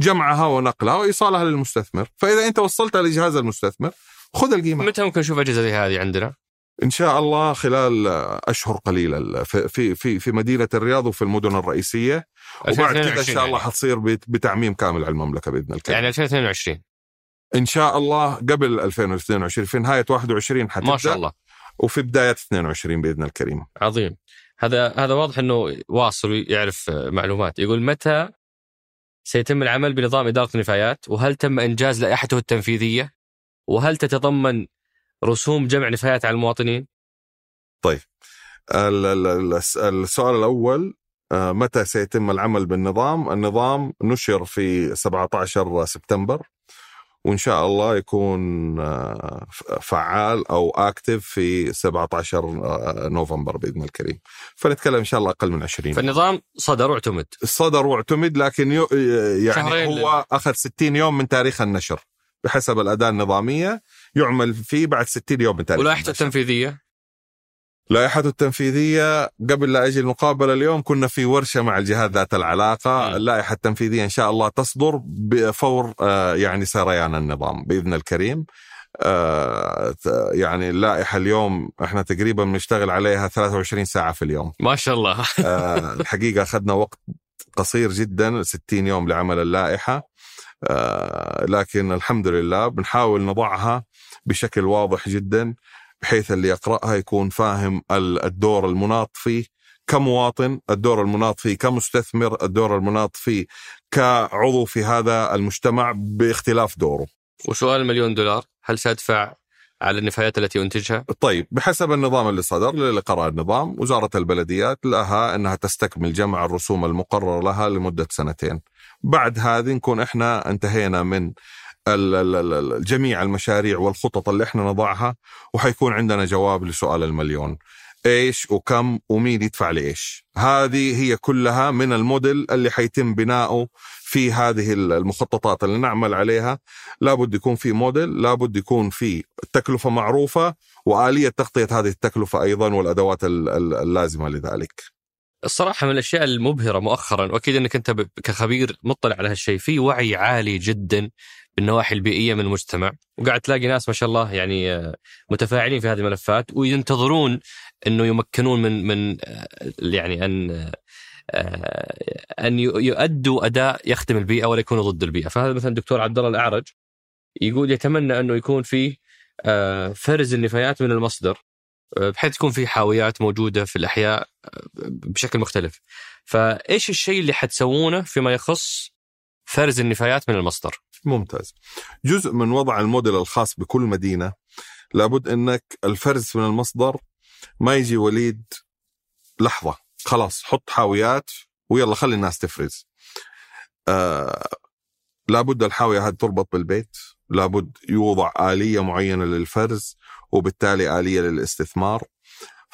جمعها ونقلها وإيصالها للمستثمر، فإذا أنت وصلتها لجهاز المستثمر خذ القيمة. متى ممكن نشوف أجهزة زي هذه عندنا؟ إن شاء الله خلال أشهر قليلة في في في مدينة الرياض وفي المدن الرئيسية وبعد كذا إن شاء الله يعني. حتصير بت- بتعميم كامل على المملكة بإذن الله. يعني 2022 إن شاء الله قبل 2022 في نهاية 21 حتبدأ. ما شاء الله. وفي بداية 22 بإذن الكريم. عظيم. هذا هذا واضح إنه واصل ويعرف معلومات. يقول متى سيتم العمل بنظام إدارة النفايات؟ وهل تم إنجاز لائحته التنفيذية؟ وهل تتضمن رسوم جمع نفايات على المواطنين؟ ال- ال- ال- السؤال الأول آه، متى سيتم العمل بالنظام؟ النظام نشر في 17 سبتمبر. وإن شاء الله يكون آه، فعال أو active في 17 آه، نوفمبر بإذن الكريم. فنتكلم إن شاء الله أقل من 20 فالنظام صدر واعتمد صدر واعتمد لكن يو يعني هو اخذ 60 يوم من تاريخ النشر بحسب الأداة النظامية يعمل فيه بعد 60 يوم من تاريخ ولائحته. التنفيذية لائحته التنفيذية قبل لا أجي المقابله اليوم كنا في ورشة مع الجهات ذات العلاقة. مم. اللائحة التنفيذية إن شاء الله تصدر before آه، يعني سريان النظام بإذن الكريم. آه، يعني اللائحة اليوم إحنا تقريبا بنشتغل عليها 23 ساعة في اليوم. ما شاء الله. آه، الحقيقة أخذنا وقت قصير جدا 60 يوم لعمل اللائحة. لكن الحمد لله بنحاول نضعها بشكل واضح جدا. بحيث اللي يقرأها يكون فاهم ال- الدور المناط فيه كمواطن الدور المناط فيه كمستثمر الدور المناط فيه كعضو في هذا المجتمع باختلاف دوره وسؤال مليون دولار هل سأدفع على النفايات التي أنتجها؟ طيب بحسب النظام اللي صدر قرأ النظام وزارة البلديات لها أنها تستكمل جمع الرسوم المقرر لها لمدة سنتين بعد هذه نكون إحنا انتهينا من جميع المشاريع والخطط اللي إحنا نضعها وحيكون عندنا جواب لسؤال المليون. إيش وكم ومين يدفع لإيش؟ هذه هي كلها من الموديل اللي حيتم بناؤه في هذه المخططات اللي نعمل عليها. لابد يكون في موديل لابد يكون في تكلفة معروفة وآلية تغطية هذه التكلفة أيضا والأدوات ال- ال- اللازمة لذلك. الصراحة من الأشياء المبهرة مؤخرا وأكيد إنك أنت ب- كخبير مطلع على هالشيء في وعي عالي جدا بالنواحي البيئية من المجتمع وقاعد تلاقي ناس ما شاء الله يعني آه، متفاعلين في هذه الملفات وينتظرون إنه يمكنون من من آه، يعني أن آه، أن يؤدوا أداء يخدم البيئة ولا يكونوا ضد البيئة فهذا مثلا الدكتور عبد الله الأعرج يقول يتمنى أنه يكون في فرز النفايات من المصدر بحيث تكون في حاويات موجودة في الأحياء بشكل مختلف. فإيش الشيء اللي حتسوونه فيما يخص فرز النفايات من المصدر؟ ممتاز. جزء من وضع الموديل الخاص بكل مدينة لابد أنك الفرز من المصدر ما يجي وليد لحظة خلاص حط حاويات ويلا خلي الناس تفرز. آه لابد الحاوية هذه تربط بالبيت لابد يوضع آلية معينة للفرز وبالتالي آلية للاستثمار.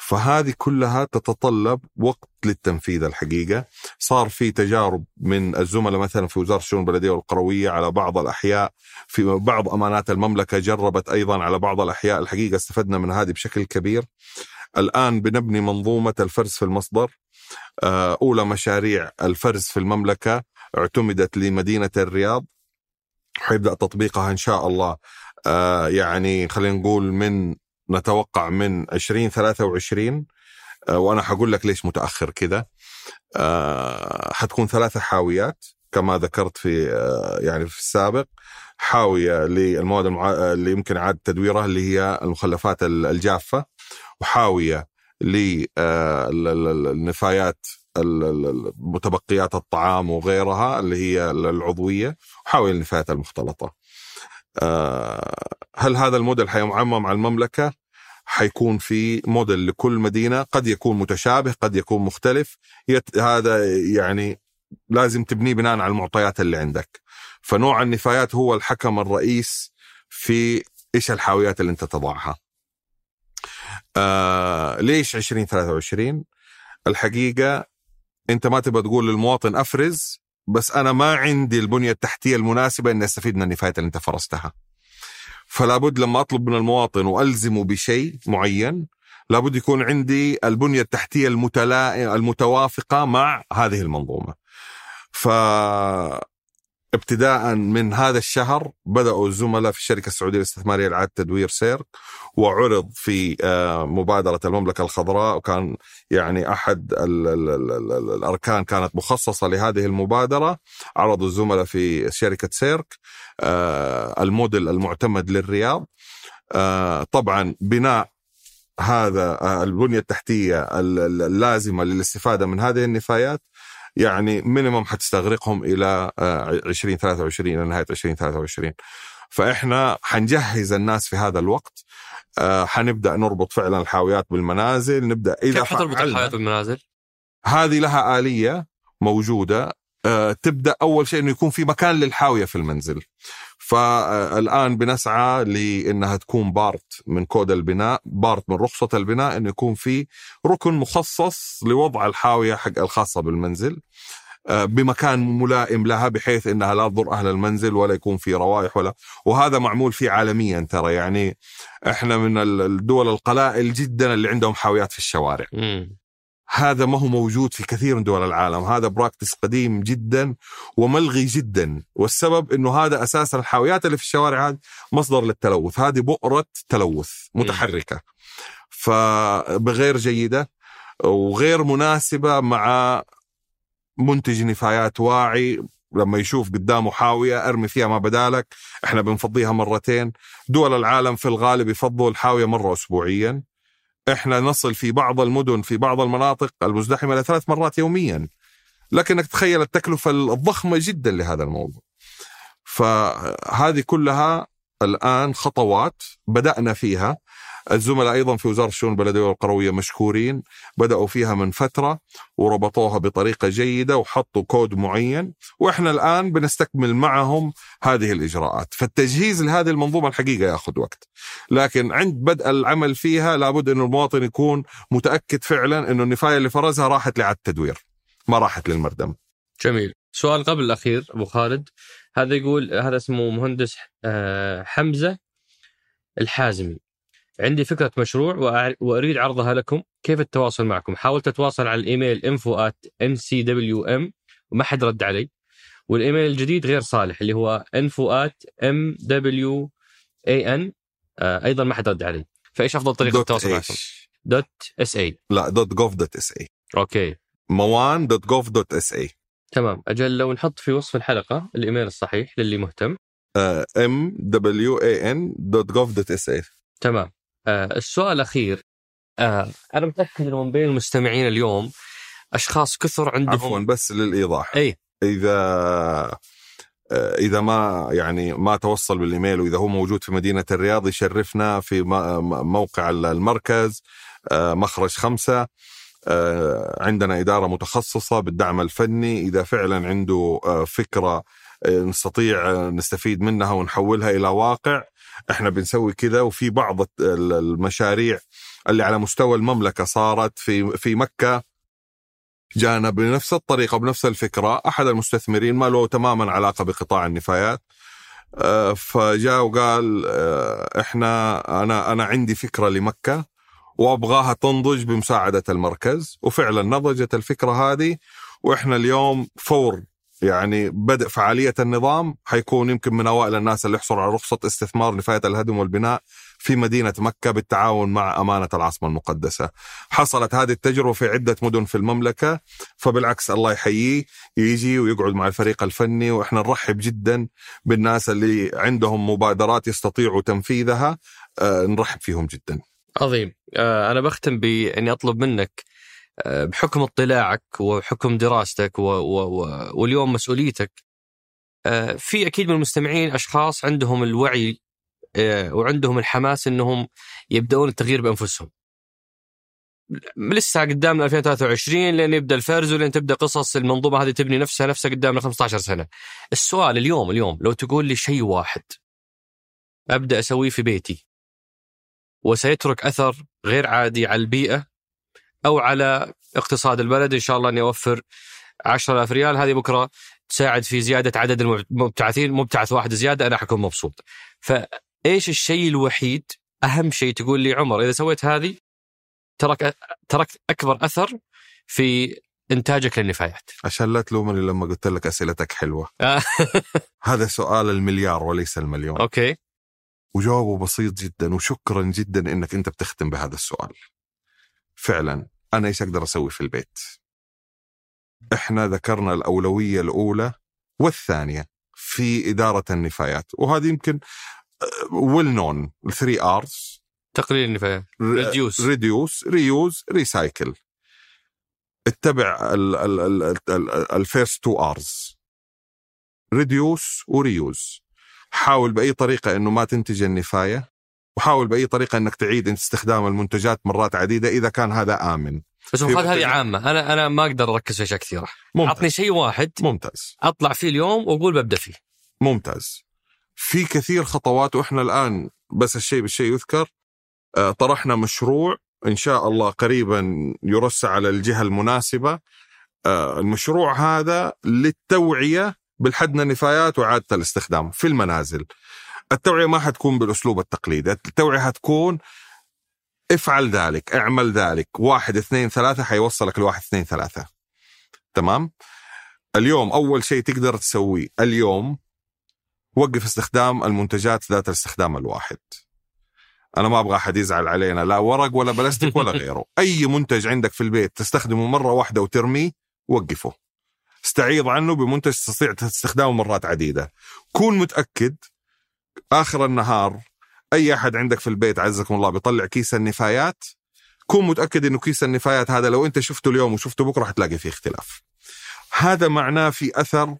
فهذه كلها تتطلب وقت للتنفيذ الحقيقة. صار في تجارب من الزملاء مثلا في وزارة الشؤون البلدية والقروية على بعض الأحياء في بعض أمانات المملكة جربت أيضا على بعض الأحياء. الحقيقة استفدنا من هذه بشكل كبير. الآن بنبني منظومة الفرز في المصدر. آه، أولى مشاريع الفرز في المملكة اعتمدت لمدينة الرياض. حيبدأ تطبيقها إن شاء الله. آه، يعني خلينا نقول من نتوقع من 2023 آه، وأنا حقول لك ليش متأخر كذا. آه، حتكون ثلاثة حاويات كما ذكرت في آه، يعني في السابق حاوية للمواد المع... اللي يمكن إعادة تدويرها اللي هي المخلفات ال- الجافة وحاوية للنفايات متبقيات الطعام وغيرها اللي هي العضوية وحاوية للنفايات المختلطة. آه، هل هذا الموديل حيعمم على المملكة؟ حيكون في موديل لكل مدينة قد يكون متشابه قد يكون مختلف. يت... هذا يعني لازم تبنيه بناء على المعطيات اللي عندك. فنوع النفايات هو الحكم الرئيس في إيش الحاويات اللي أنت تضعها. آه ليش 2023 الحقيقة أنت ما تبغى تقول للمواطن أفرز بس أنا ما عندي البنية التحتية المناسبة إني أستفيد من النفايات اللي أنت فرستها. فلا بد لما أطلب من المواطن والزمه بشيء معين لابد يكون عندي البنية التحتية المتلا... المتوافقة مع هذه المنظومة. ف ابتداء من هذا الشهر بدأوا الزملاء في الشركة السعودية الاستثمارية لإعادة تدوير سيرك وعرض في آه، مبادرة المملكة الخضراء وكان يعني أحد ال ال ال ال الأركان كانت مخصصة لهذه المبادرة. عرضوا الزملاء في شركة سيرك آه، الموديل المعتمد للرياض. آه، طبعا بناء هذا البنية التحتية اللازمة للاستفادة من هذه النفايات يعني مينيموم حتستغرقهم إلى 2023 إلى نهاية 2023 فإحنا حنجهز الناس في هذا الوقت آه، حنبدأ نربط فعلا الحاويات بالمنازل نبدأ إذا كيف حتربط الحاويات بالمنازل؟ هذه لها آلية موجودة آه، تبدأ أول شيء إنه يكون في مكان للحاوية في المنزل. فالآن بنسعى لإنها تكون part من كود البناء part من رخصة البناء إنه يكون في ركن مخصص لوضع الحاوية حق الخاصة بالمنزل آه، بمكان ملائم لها بحيث إنها لا تضر أهل المنزل ولا يكون في روائح ولا. وهذا معمول فيه عالميا ترى. يعني إحنا من الدول القلائل جدا اللي عندهم حاويات في الشوارع. هذا ما هو موجود في كثير من دول العالم. هذا practice قديم جدا وملغي جدا. والسبب إنه هذا أساسا الحاويات اللي في الشوارع هذه مصدر للتلوث. هذه بؤرة تلوث متحركة. فبغير جيدة وغير مناسبة مع منتج نفايات واعي لما يشوف قدامه حاوية أرمي فيها ما بدالك. إحنا بنفضيها مرتين. دول العالم في الغالب يفضوا الحاوية مرة اسبوعيا. إحنا نصل في بعض المدن في بعض المناطق المزدحمة لثلاث مرات يوميا. لكنك تخيل التكلفة الضخمة جدا لهذا الموضوع. فهذه كلها الآن خطوات بدأنا فيها. الزملاء أيضا في وزارة الشؤون البلدية والقروية مشكورين بدأوا فيها من فترة وربطوها بطريقة جيدة وحطوا كود معين وإحنا الآن بنستكمل معهم هذه الإجراءات. فالتجهيز لهذه المنظومة الحقيقة يأخذ وقت. لكن عند بدء العمل فيها لابد إنه المواطن يكون متأكد فعلا إنه النفاية اللي فرزها راحت لعد التدوير ما راحت للمردم. جميل. سؤال قبل الأخير أبو خالد. هذا يقول هذا اسمه مهندس آه، حمزة الحازمي. عندي فكرة مشروع وأريد عرضها لكم. كيف التواصل معكم؟ حاولت أتواصل على الإيميل info at ncwm وما حد رد علي. والإيميل الجديد غير صالح اللي هو info at mwan آه أيضا ما حد رد علي. فإيش أفضل طريقة التواصل معكم؟ dot SA لا dot gov dot SA okay. موان dot gov dot SA تمام. أجل لو نحط في وصف الحلقة الإيميل الصحيح للي مهتم. M W A N dot gov dot SA تمام. السؤال الأخير آه أنا متأكد إنه من بين المستمعين اليوم أشخاص كثر عندهم عفوا بس للإيضاح. اي إذا آه، إذا ما يعني ما توصل بالإيميل وإذا هو موجود في مدينة الرياض يشرفنا في موقع المركز آه، مخرج خمسة آه، عندنا إدارة متخصصة بالدعم الفني. إذا فعلا عنده فكرة نستطيع نستفيد منها ونحولها إلى واقع إحنا بنسوي كذا وفي بعض المشاريع اللي على مستوى المملكة صارت في في مكة جانا بنفس الطريقة بنفس الفكرة. أحد المستثمرين ما له تماما علاقة بقطاع النفايات آه، فجاء وقال آه، إحنا أنا أنا عندي فكرة لمكة وأبغاها تنضج بمساعدة المركز. وفعلا نضجت الفكرة هذه وإحنا اليوم فور يعني بدء فعالية النظام حيكون يمكن من أوائل الناس اللي يحصلوا على رخصة استثمار نفاية الهدم والبناء في مدينة مكة بالتعاون مع أمانة العاصمة المقدسة. حصلت هذه التجربة في عدة مدن في المملكة فبالعكس الله يحييه يجي ويقعد مع الفريق الفني وإحنا نرحب جدا بالناس اللي عندهم مبادرات يستطيعوا تنفيذها. آه نرحب فيهم جدا. عظيم. آه أنا بختم بأني أطلب منك بحكم اطلاعك وحكم دراستك و و و واليوم مسؤوليتك آه، في أكيد من المستمعين أشخاص عندهم الوعي آه، وعندهم الحماس إنهم يبدأون التغيير بأنفسهم. لسه قدامنا 2023 لين يبدأ الفرز ولين تبدأ قصص المنظومة هذه تبني نفسها نفسها قدامنا 15 سنة. السؤال اليوم اليوم لو تقول لي شيء واحد أبدأ أسويه في بيتي وسيترك أثر غير عادي على البيئة أو على اقتصاد البلد. إن شاء الله إني أوفر 10000 ريال. هذه بكرة تساعد في زيادة عدد المبتعثين مبتعث واحد زيادة أنا حكون مبسوط. فإيش الشيء الوحيد أهم شيء تقول لي عمر إذا سويت هذه ترك تركت أكبر أثر في إنتاجك للنفايات. عشان لا تلومني لما قلت لك أسئلتك حلوة. هذا سؤال المليار وليس المليون. okay. وجوابه بسيط جدا وشكرا جدا إنك أنت بتختم بهذا السؤال. فعلا أنا إيش أقدر أسوي في البيت؟ إحنا ذكرنا الأولوية الأولى والثانية في إدارة النفايات وهذه يمكن well known 3 Rs تقليل النفايات reduce reduce reuse recycle اتبع ال first two Rs reduce و reuse حاول بأي طريقة إنه ما تنتج النفاية. وحاول بأي طريقة إنك تعيد استخدام المنتجات مرات عديدة إذا كان هذا آمن. بس المفروض هذه عامة. أنا أنا ما أقدر أركز في أشياء كثيرة. عطني شيء واحد. ممتاز. أطلع فيه اليوم وأقول ببدأ فيه. ممتاز. في كثير خطوات وإحنا الآن بس الشيء بالشيء يذكر. آه، طرحنا مشروع إن شاء الله قريبا يرسى على الجهة المناسبة. آه، المشروع هذا للتوعية بالحدنا النفايات وإعادة الاستخدام في المنازل. التوعية ما حتكون بالأسلوب التقليدي، التوعية حتكون افعل ذلك، اعمل ذلك، واحد اثنين ثلاثة حيوصلك لواحد اثنين ثلاثة. تمام؟ اليوم أول شيء تقدر تسويه اليوم وقف استخدام المنتجات ذات الاستخدام الواحد. أنا ما أبغى أحد يزعل علينا لا ورق ولا بلاستيك ولا غيره أي منتج عندك في البيت تستخدمه مرة واحدة وترميه وقفه استعيض عنه بمنتج تستطيع استخدامه مرات عديدة كون متأكد آخر النهار أي أحد عندك في البيت عزكم الله بيطلع كيس النفايات كون متأكد إنه كيس النفايات هذا لو أنت شفته اليوم وشفته بكرة حتلاقي فيه اختلاف. هذا معناه في أثر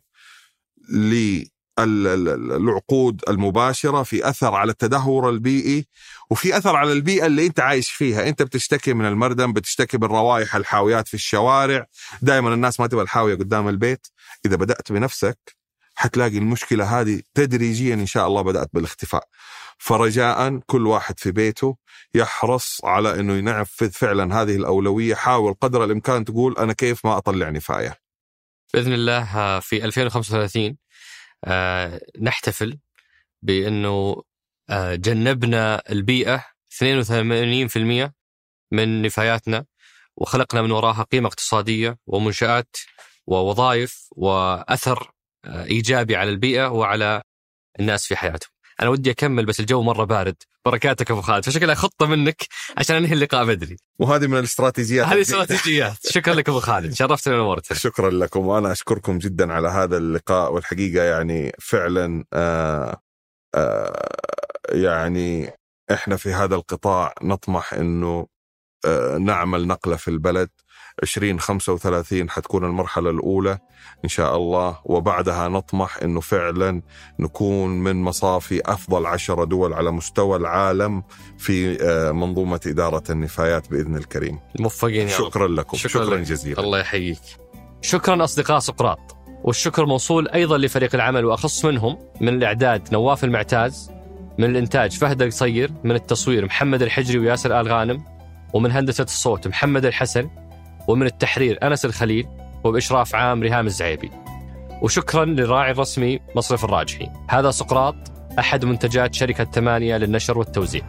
العقود المباشرة في أثر على التدهور البيئي وفي أثر على البيئة اللي أنت عايش فيها. أنت بتشتكي من المردم بتشتكي من روائح الحاويات في الشوارع. دائما الناس ما تبغى الحاوية قدام البيت. إذا بدأت بنفسك حتلاقي المشكلة هذه تدريجيا إن شاء الله بدأت بالاختفاء. فرجاء كل واحد في بيته يحرص على أنه ينفذ فعلا هذه الأولوية حاول قدر الإمكان تقول أنا كيف ما أطلع نفاية. بإذن الله في 2035 آه، نحتفل بإنه آه، جنبنا البيئة 82% من نفاياتنا وخلقنا من وراها قيمة اقتصادية ومنشآت ووظائف وأثر آه، إيجابي على البيئة وعلى الناس في حياتهم. أنا ودي أكمل بس الجو مرة بارد. بركاتك أبو خالد. فشكلها خطه منك عشان أنهي اللقاء بدري. وهذه من الاستراتيجيات هذه استراتيجيات. شكرا لك أبو خالد. شرفتنا ونورتنا شكرا لكم. وأنا أشكركم جدا على هذا اللقاء. والحقيقة يعني فعلا آآ آآ يعني إحنا في هذا القطاع نطمح إنه نعمل نقلة في البلد. 2035 حتكون المرحلة الأولى إن شاء الله. وبعدها نطمح أنه فعلا نكون من مصافي أفضل عشرة دول على مستوى العالم في آه، منظومة إدارة النفايات بإذن الكريم. موفقين شكرا لكم. شكرا, شكرا جزيلا. الله يحييك. شكرا أصدقاء سقراط. والشكر موصول أيضا لفريق العمل وأخص منهم من الإعداد نواف المعتاز من الإنتاج فهد القصير من التصوير محمد الحجري وياسر آل غانم ومن هندسة الصوت محمد الحسن. ومن التحرير أنس الخليل وبإشراف عام ريهام الزعيبي. وشكرا للراعي الرسمي مصرف الراجحي. هذا سقراط أحد منتجات شركة ثمانية للنشر والتوزيع.